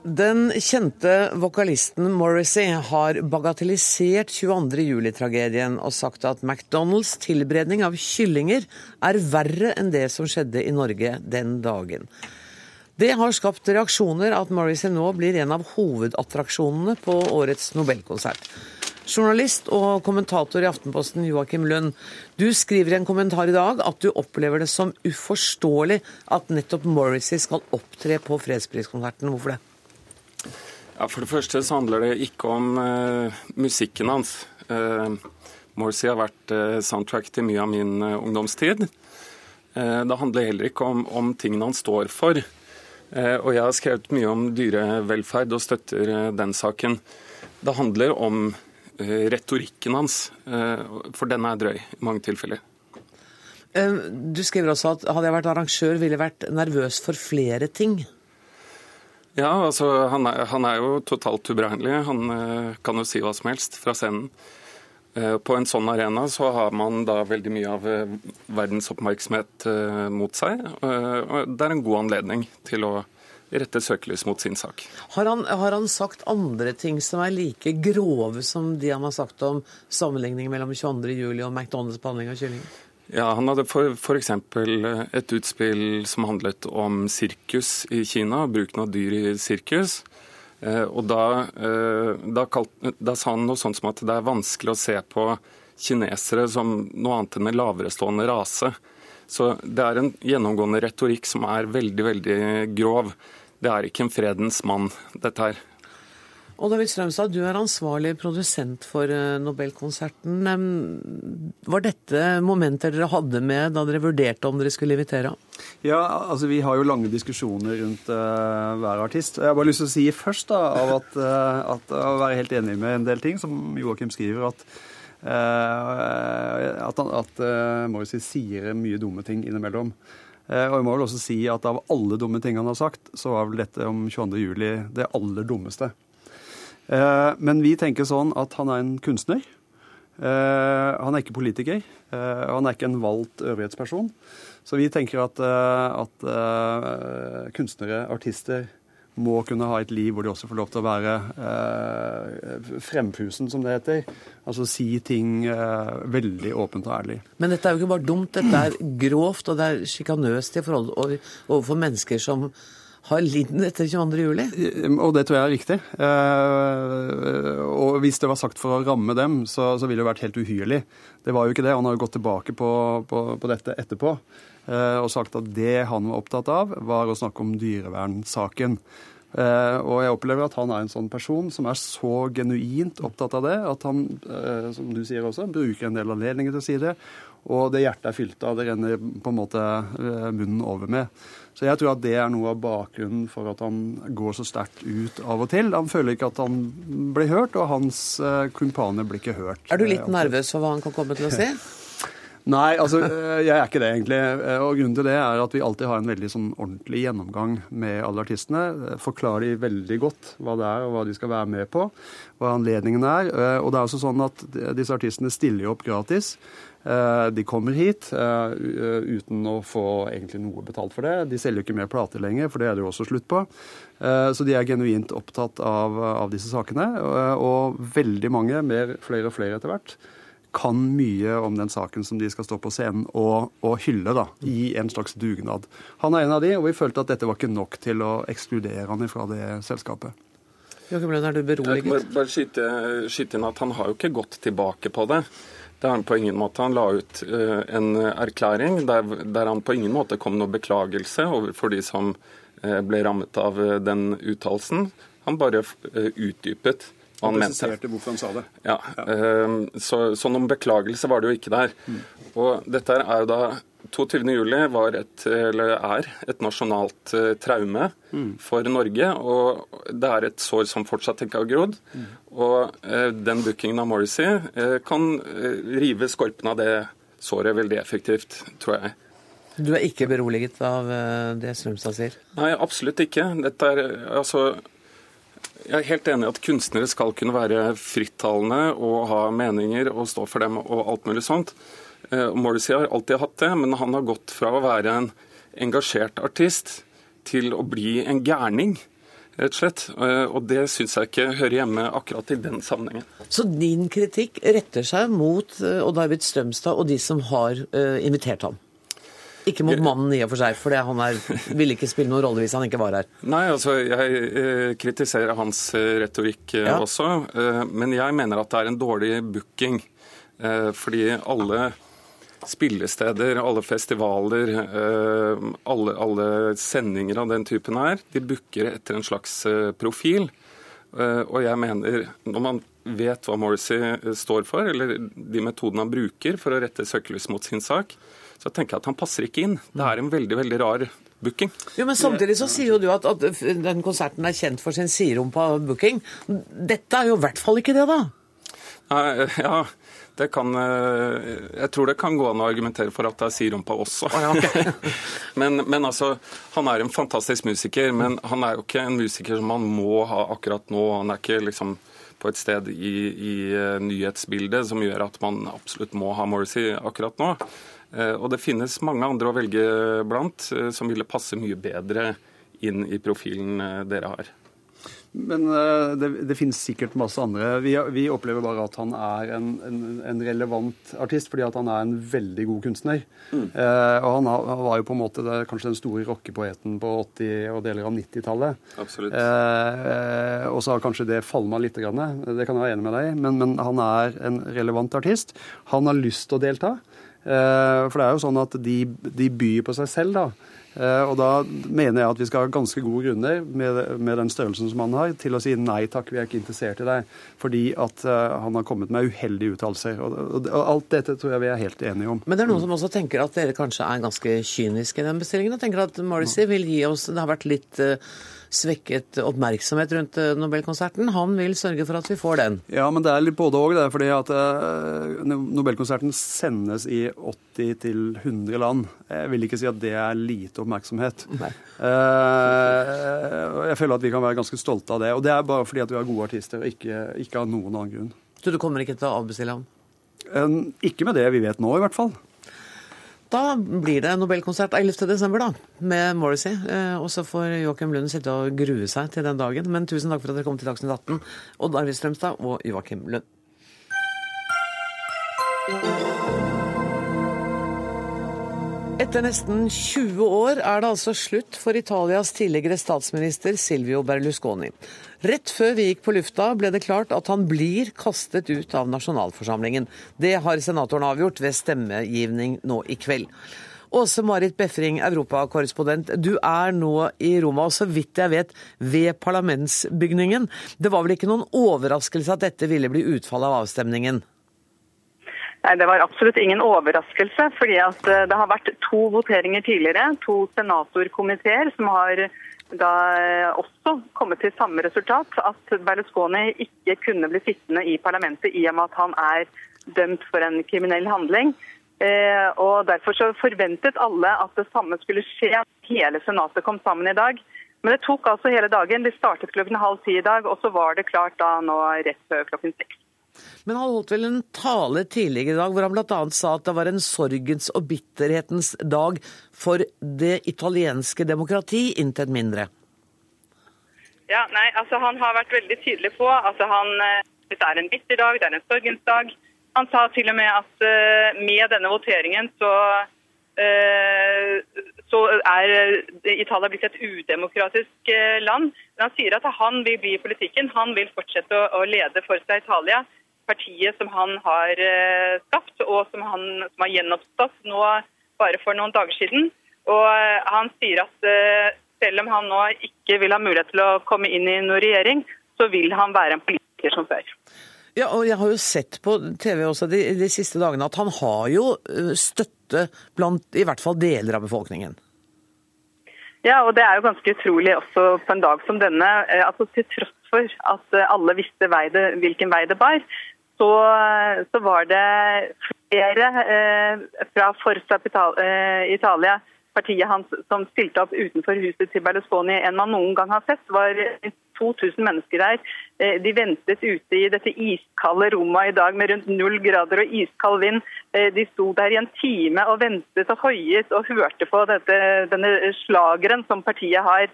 Den kjente vokalisten Morrissey har bagatellisert 22. juli-tragedien og sagt at McDonald's tilberedning av kyllinger er verre enn det som skjedde i Norge den dagen. Det har skapt reaksjoner at Morrissey nå blir en av hovedattraksjonene på årets Nobelkonsert. Journalist og kommentator i Aftenposten Joakim Lund, du skriver i en kommentar i dag at du opplever det som uforståelig at nettopp Morrissey skal opptre på fredspriskonserten. Hvorfor det? Ja, For det første så handler det ikke om uh, musikken hans. Uh, Morrissey har vært uh, soundtrack til mye av min ungdomstid. det handler heller ikke om, om tingene han står for. Og jeg har skrevet mye om dyrevelferd og støtter den saken. Det handler om retorikken hans, for den er drøy i mange tilfeller. Du skriver også at hadde jeg vært arrangør, ville jeg vært nervøs for flere ting. Ja, altså han er, han er jo totalt uberegnelig. Han kan jo si hva som helst fra scenen. På en sånn arena så har man da veldig mye av verdens oppmerksomhet mot seg. og Det er en god anledning til å rette søkelys mot sin sak. Har han, har han, sagt andre ting som er like grove som de han har sagt om sammenligningen mellom 22.07. og McDonald's behandling av kyllinger? Ja, Han hadde f.eks. et utspill som handlet om sirkus i Kina, bruken av dyr i sirkus. Og da, da, kalt, da, sa han noe sånt som at det er vanskelig å se på kinesere som noe annet enn en laverestående rase. Så det er en gjennomgående retorikk som er veldig, veldig grov. Det er ikke en fredens mann, dette her. Og David Strømstad, du er ansvarlig produsent for Nobelkonserten. Var dette momenter dere hadde med da dere vurderte om dere skulle invitere? Ja, altså vi har jo lange diskusjoner rundt uh, hver artist. Jeg har bare lyst til å si først da, av at, uh, at å være helt enig med en del ting som Joakim skriver. at Uh, at, at Morrissey sier mye dumme ting innimellom. Og jeg må vel også si at av alle dumme ting han har sagt, så var vel dette om 22.07. det aller dummeste. Men vi tenker sånn at han er en kunstner. Han er ikke politiker. Han er ikke en valgt øvrighetsperson. Så vi tenker at, at kunstnere, artister, må kunne ha et liv hvor de også får lov til å være eh, fremfusen, som det heter. Altså si ting eh, veldig åpent og ærlig. Men dette er jo ikke bare dumt, dette er grovt, og det er sjikanøst i forhold overfor mennesker som har lidd etter 22. juli? Og det tror jeg er riktig. Eh, og hvis det var sagt for å ramme dem, så, så ville det vært helt uhyrlig. Det var jo ikke det. Han har jo gått tilbake på, på, på dette etterpå og sagt at det han var opptatt av, var å snakke om dyrevernsaken. Og jeg opplever at han er en sånn person som er så genuint opptatt av det, at han, som du sier også, bruker en del anledninger til å si det. Og det hjertet er fylt av, det renner på en måte munnen over med. Så jeg tror at det er noe av bakgrunnen for at han går så sterkt ut av og til. Han føler ikke at han blir hørt, og hans kumpaner blir ikke hørt. Er du litt nervøs for hva han kan komme til å si? Nei, altså jeg er ikke det egentlig. Og grunnen til det er at vi alltid har en veldig sånn ordentlig gjennomgang med alle artistene. Forklarer de veldig godt hva det er og hva de skal være med på, hva anledningen er. Og det er også sånn at disse artistene stiller jo opp gratis. De kommer hit uten å få egentlig noe betalt for det. De selger jo ikke mer plater lenger, for det er det jo også slutt på. Så de er genuint opptatt av, av disse sakene. Og veldig mange, mer, flere og flere etter hvert, kan mye om den saken som de skal stå på scenen og, og, hylle da, i en slags dugnad. Han er en av de, og vi følte at dette var ikke nok til å ekskludere han fra det selskapet. Joakim Lønn, er du beroliget? Jeg må bare skyte, skyte inn at Han har jo ikke gått tilbake på det. Det er han på ingen måte. Han la ut uh, en erklæring der, der, han på ingen måte kom noe beklagelse overfor de som uh, ble rammet av den uttalelsen. Han bare utdypet han presiserte hvorfor han sa det. Ja, ja. Så, så, noen beklagelse var det jo ikke der. Mm. Og dette er jo da 22.07 var et, eller er et nasjonalt traume mm. for Norge. Og det er et sår som fortsatt ikke har grodd. Mm. Og den bookingen av Morrissey kan rive skorpen av det såret veldig effektivt, tror jeg. Du er ikke beroliget av det Strømstad sier? Nei, absolutt ikke. Dette er altså jeg er helt enig i at kunstnere skal kunne være frittalende og ha meninger og stå for dem og alt mulig sånt. Morrissey har alltid hatt det, men han har gått fra å være en engasjert artist til å bli en gærning, rett og slett. Og det syns jeg ikke hører hjemme akkurat i den sammenhengen. Så din kritikk retter seg mot Odd Arvid Strømstad og de som har invitert ham? Ikke mot mannen i og for seg, for han er, ville ikke spille noen rolle hvis han ikke var her. Nei, altså jeg eh, kritiserer hans retorikk eh, ja. også, eh, men jeg mener at det er en dårlig booking. Eh, fordi alle spillesteder, alle festivaler, eh, alle, alle, sendinger av den typen her, de booker etter en slags eh, profil. og jeg mener, når man vet hva Morrissey står for, eller de metodene han bruker for å rette søkelys mot sin sak, så tenker jeg at han passer ikke inn. Det er en veldig veldig rar booking. Jo, Men samtidig så sier jo du at, at den konserten er kjent for sin siderumpa booking. Dette er jo i hvert fall ikke det, da? Nei, ja, det kan eh, Jeg tror det kan gå an å argumentere for at det er siderumpa også. Oh, ja, okay. men, men, altså, han er en fantastisk musiker, men han er jo ikke en musiker som man må ha akkurat nå. Han er ikke liksom på et sted i, i uh, nyhetsbildet som gjør at man absolutt må ha Morrissey akkurat nå. Uh, og det finnes mange andre å velge blant som ville passe mye bedre inn i profilen dere har. Men uh, det, det, finnes sikkert masse andre. Vi, vi, opplever bare at han er en, en, en, relevant artist, fordi at han er en veldig god kunstner. Mm. Eh, og han, han, var jo på en måte det, kanskje den store rockepoeten på 80- og deler av 90-tallet. Absolutt. Eh, og så har kanskje det falma litt, grann, det kan jeg være enig med deg men, men han er en relevant artist. Han har lyst til å delta. For det er jo sånn at de, de byr på seg selv, da. Eh, og Da mener jeg at vi skal ha ganske gode grunner med, med, den størrelsen som han har, til å si nei takk, vi er ikke interessert i deg. Fordi at uh, han har kommet med uheldige uttalelser. Og, og, og, alt dette tror jeg vi er helt enige om. Men det er noen som også tenker at dere kanskje er ganske kyniske i den bestillingen? Og tenker at Morrissey vil gi oss Det har vært litt uh, svekket oppmerksomhet rundt eh, Nobelkonserten. Han vil sørge for at vi får den. Ja, men det er litt både òg. fordi at uh, Nobelkonserten sendes i 80-100 land. Jeg vil ikke si at det er lite oppmerksomhet. Nei. jeg føler at vi kan være ganske stolte av det. Og det er bare fordi at vi har gode artister, og ikke, ikke av noen annen grunn. Så du kommer ikke til å avbestille ham? Ikke med det vi vet nå, i hvert fall. Da blir det nobelkonsert 11.12., da, med Morrissey. Eh, og så får Joakim Lund sitte og grue seg til den dagen. Men tusen takk for at dere kom til Dagsnytt 18, Odd Arvid Strømstad og Joakim Lund. Etter nesten 20 år er det altså slutt for Italias tidligere statsminister Silvio Berlusconi. Rett før vi gikk på lufta ble det klart at han blir kastet ut av nasjonalforsamlingen. Det har senatoren avgjort ved stemmegivning nå i kveld. Åse Marit Befring, europakorrespondent. Du er nå i Roma, og så vidt jeg vet ved parlamentsbygningen. Det var vel ikke noen overraskelse at dette ville bli utfallet av avstemningen? Nei, Det var absolutt ingen overraskelse. fordi eh, Det har vært to voteringer tidligere. To senatorkomiteer som har da eh, også kommet til samme resultat. At Berlusconi ikke kunne bli sittende i parlamentet i og med at han er dømt for en kriminell handling. Eh, og Derfor så forventet alle at det samme skulle skje. Hele senatet kom sammen i dag. Men det tok altså hele dagen. De startet klokken halv ti i dag, og så var det klart da nå rett før klokken seks. Men han holdt vel en tale tidligere i dag hvor han bl.a. sa at det var en sorgens og bitterhetens dag for det italienske demokrati, intet mindre. Ja, nei, altså Han har vært veldig tydelig på at han, eh, det er en bitter dag, det er en sorgens dag. Han sa til og med at uh, med denne voteringen så, uh, så er Italia blitt et udemokratisk land. Men han sier at han vil bli i politikken. Han vil fortsette å, å lede for seg Italia partiet som han har eh, skapt, og som han som har gjenoppstått nå bare for noen dager siden. Og eh, Han sier at eh, selv om han nå ikke vil ha mulighet til å komme inn i noen regjering, så vil han være en politiker som før. Ja, og Jeg har jo sett på TV også de, de siste dagene at han har jo støtte blant i hvert fall deler av befolkningen. Ja, og det er jo ganske utrolig også på en dag som denne. altså Til tross for at alle visste vei det, hvilken vei det bar, så, så var det flere eh, fra Forza eh, Italia, partiet hans, som stilte opp utenfor huset til Berlusconi enn man noen gang har sett. Det var 2000 mennesker der. Eh, de ventet ute i dette iskalde rommet i dag med rundt null grader og iskald vind. Eh, de sto der i en time og ventet og hoiet og hørte på dette, denne slageren som partiet har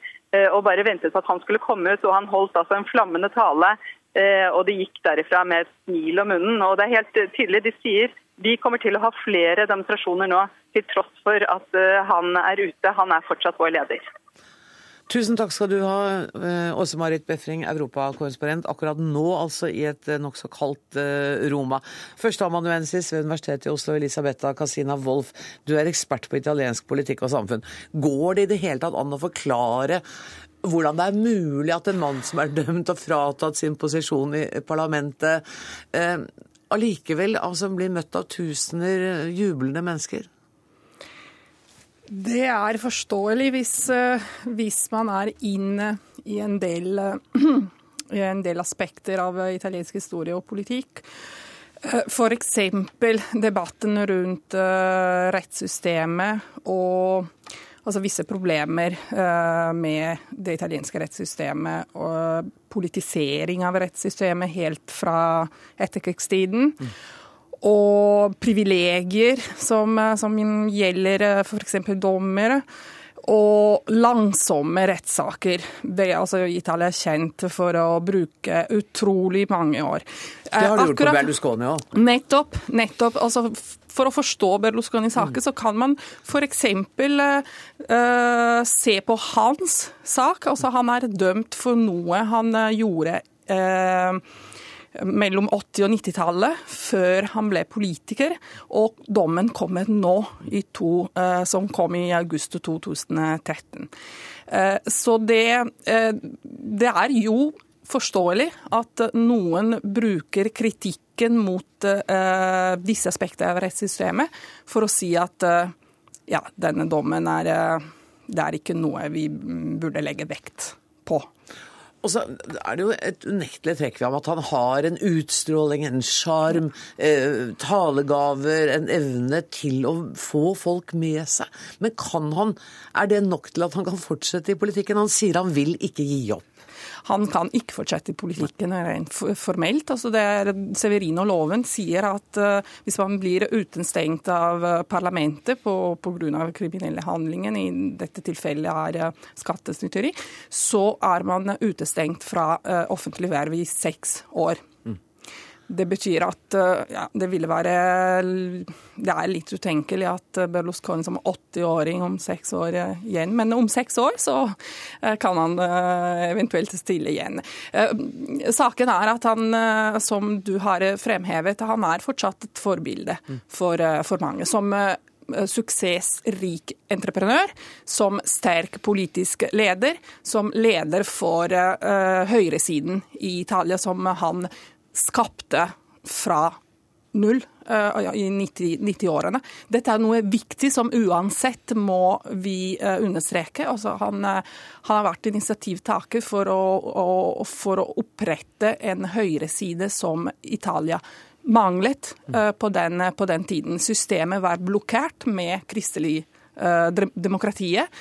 og bare ventet på at han skulle komme ut. og Han holdt altså en flammende tale og de gikk derifra med et smil om munnen. Og det er helt tydelig, de sier vi kommer til å ha flere demonstrasjoner nå, til tross for at eh, han er ute. Han er fortsatt vår leder. Tusen takk skal du ha, eh, Åse Marit Befring, europakorrespondent. Akkurat nå altså i et nokså kaldt Roma. Førsteamanuensis ved Universitetet i Oslo, Elisabetta Casina Wolff. Du er ekspert på italiensk politikk og samfunn. Går det i det hele tatt an å forklare hvordan det er mulig at en mann som er dømt og fratatt sin posisjon i parlamentet, eh, allikevel altså, blir møtt av tusener jublende mennesker? Det er forståelig hvis, hvis man er inne i en del, i en del aspekter av italiensk historie og politikk. F.eks. debatten rundt rettssystemet og altså visse problemer uh, med det italienske rettssystemet og politisering av rettssystemet helt fra etterkrigstiden. Og privilegier som, eh, som gjelder uh, f.eks. dommere og langsomme rettssaker. Altså, Italia er kjent for å bruke utrolig mange år. Det har du Akkurat, gjort på Berlusconi òg. Nettopp. nettopp. Altså, for å forstå Berlusconi-saken, mm. så kan man f.eks. Uh, se på hans sak. Altså, han er dømt for noe han uh, gjorde. Uh, mellom 80- og 90-tallet, før han ble politiker. Og dommen kommer nå, to, eh, som kom i august 2013. Eh, så det, eh, det er jo forståelig at noen bruker kritikken mot disse aspektene av rettssystemet for å si at ja, denne dommen er, det er ikke noe vi burde legge vekt på. Og så er det jo et unektelig trekk ved ham at han har en utstråling, en sjarm, eh, talegaver, en evne til å få folk med seg. Men kan han, er det nok til at han kan fortsette i politikken? Han sier han vil ikke gi opp. Han kan ikke fortsette i politikken rent formelt. Altså det er, Severino-loven sier at uh, hvis man blir utenstengt av uh, parlamentet pga. kriminelle handlinger, i dette tilfellet er skattesnytteri, så er man utestengt fra uh, offentlig verv i seks år. Det betyr at eh, ja, det ville være Det er litt utenkelig at Berlusconi som 80-åring om seks år igjen Men om seks år så eh, kan han eh, eventuelt stille igjen. Saken er at han, som du har fremhevet, han er fortsatt et forbilde for, for mange. Som suksessrik entreprenør, som sterk politisk leder, som leder for uh, høyresiden i Italia, som han skapte fra null uh, i 90-årene. 90 Dette er noe viktig som uansett må vi understreke. Altså, han, han, har vært initiativtaker for å, å, for å opprette en høyreside som Italia manglet på den, på, den, tiden. Systemet var blokkert med kristelig demokratiet.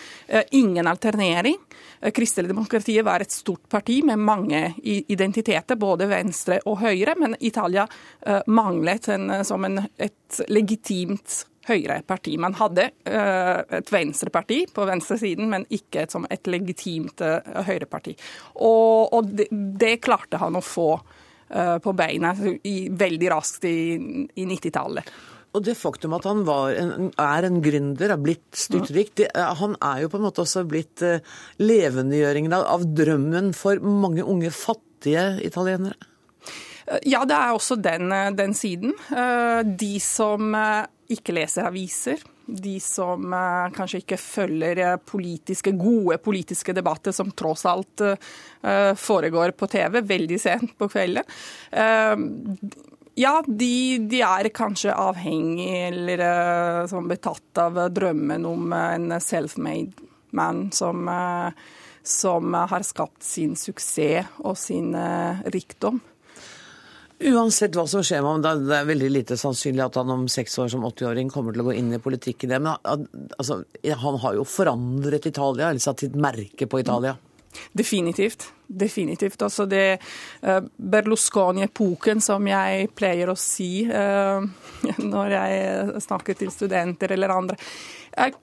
Ingen alternering. Eh, kristelig demokratiet var et stort parti med mange identiteter, både venstre og høyre, men Italia eh, manglet en, eh, som en, et legitimt høyreparti. Man hadde et venstreparti på venstresiden, men ikke et, som et legitimt høyreparti. Og, og det, det, klarte han å få på beina veldig raskt i, i 90-tallet. Og det faktum at han en, er en gründer, er blitt styrtrik, det, han er jo på en måte også blitt uh, levendegjøringen av, av drømmen for mange unge fattige italienere? Eh, ja, det er også den, eh, den siden. De som ikke leser aviser, de som kanskje ikke følger politiske, gode politiske debatter som tross alt foregår på TV veldig sent på kvelden ja, de, de, er kanskje avhengig eller som betatt av drømmen om en self-made man som, som, har skapt sin suksess og sin rikdom. Uansett hva som skjer med ham, det er veldig lite sannsynlig at han om seks år som 80-åring kommer til å gå inn i politikken. Men altså, han har jo forandret Italia, eller satt sitt merke på Italia. Definitivt. Definitivt. Altså det uh, Berlusconi-epoken, som jeg pleier å si uh, når jeg snakker til studenter eller andre,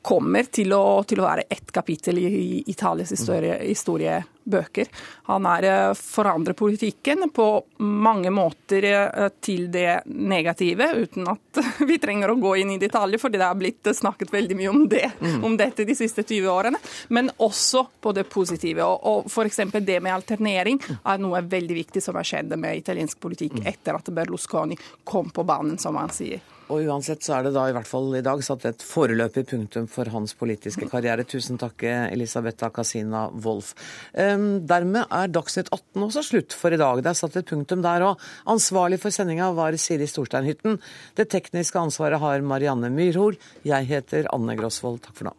kommer til å, til å være ett kapittel i, i Italias historie, historiebøker. Han er eh, forandrer politikken på mange måter eh, til det negative, uten at vi trenger å gå inn i detaljer, fordi det har blitt snakket veldig mye om det, mm. om dette de siste 20 årene. Men også på det positive. Og, og F.eks. det med alternering er noe veldig viktig som har skjedd med italiensk politikk mm. etter at Berlusconi kom på banen, som han sier. Og uansett så er det da i hvert fall i dag satt et foreløpig punktum for hans politiske karriere. Tusen takk, Elisabetha Casina Wolff. Um, dermed er Dagsnytt 18 også slutt for i dag. Det er satt et punktum der òg. Ansvarlig for sendinga var Siri Storsteinhytten. Det tekniske ansvaret har Marianne Myrhol. Jeg heter Anne Grosvold. Takk for nå.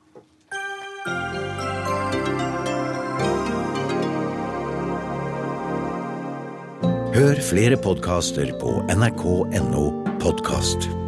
Hør flere podkaster på nrk.no podkast.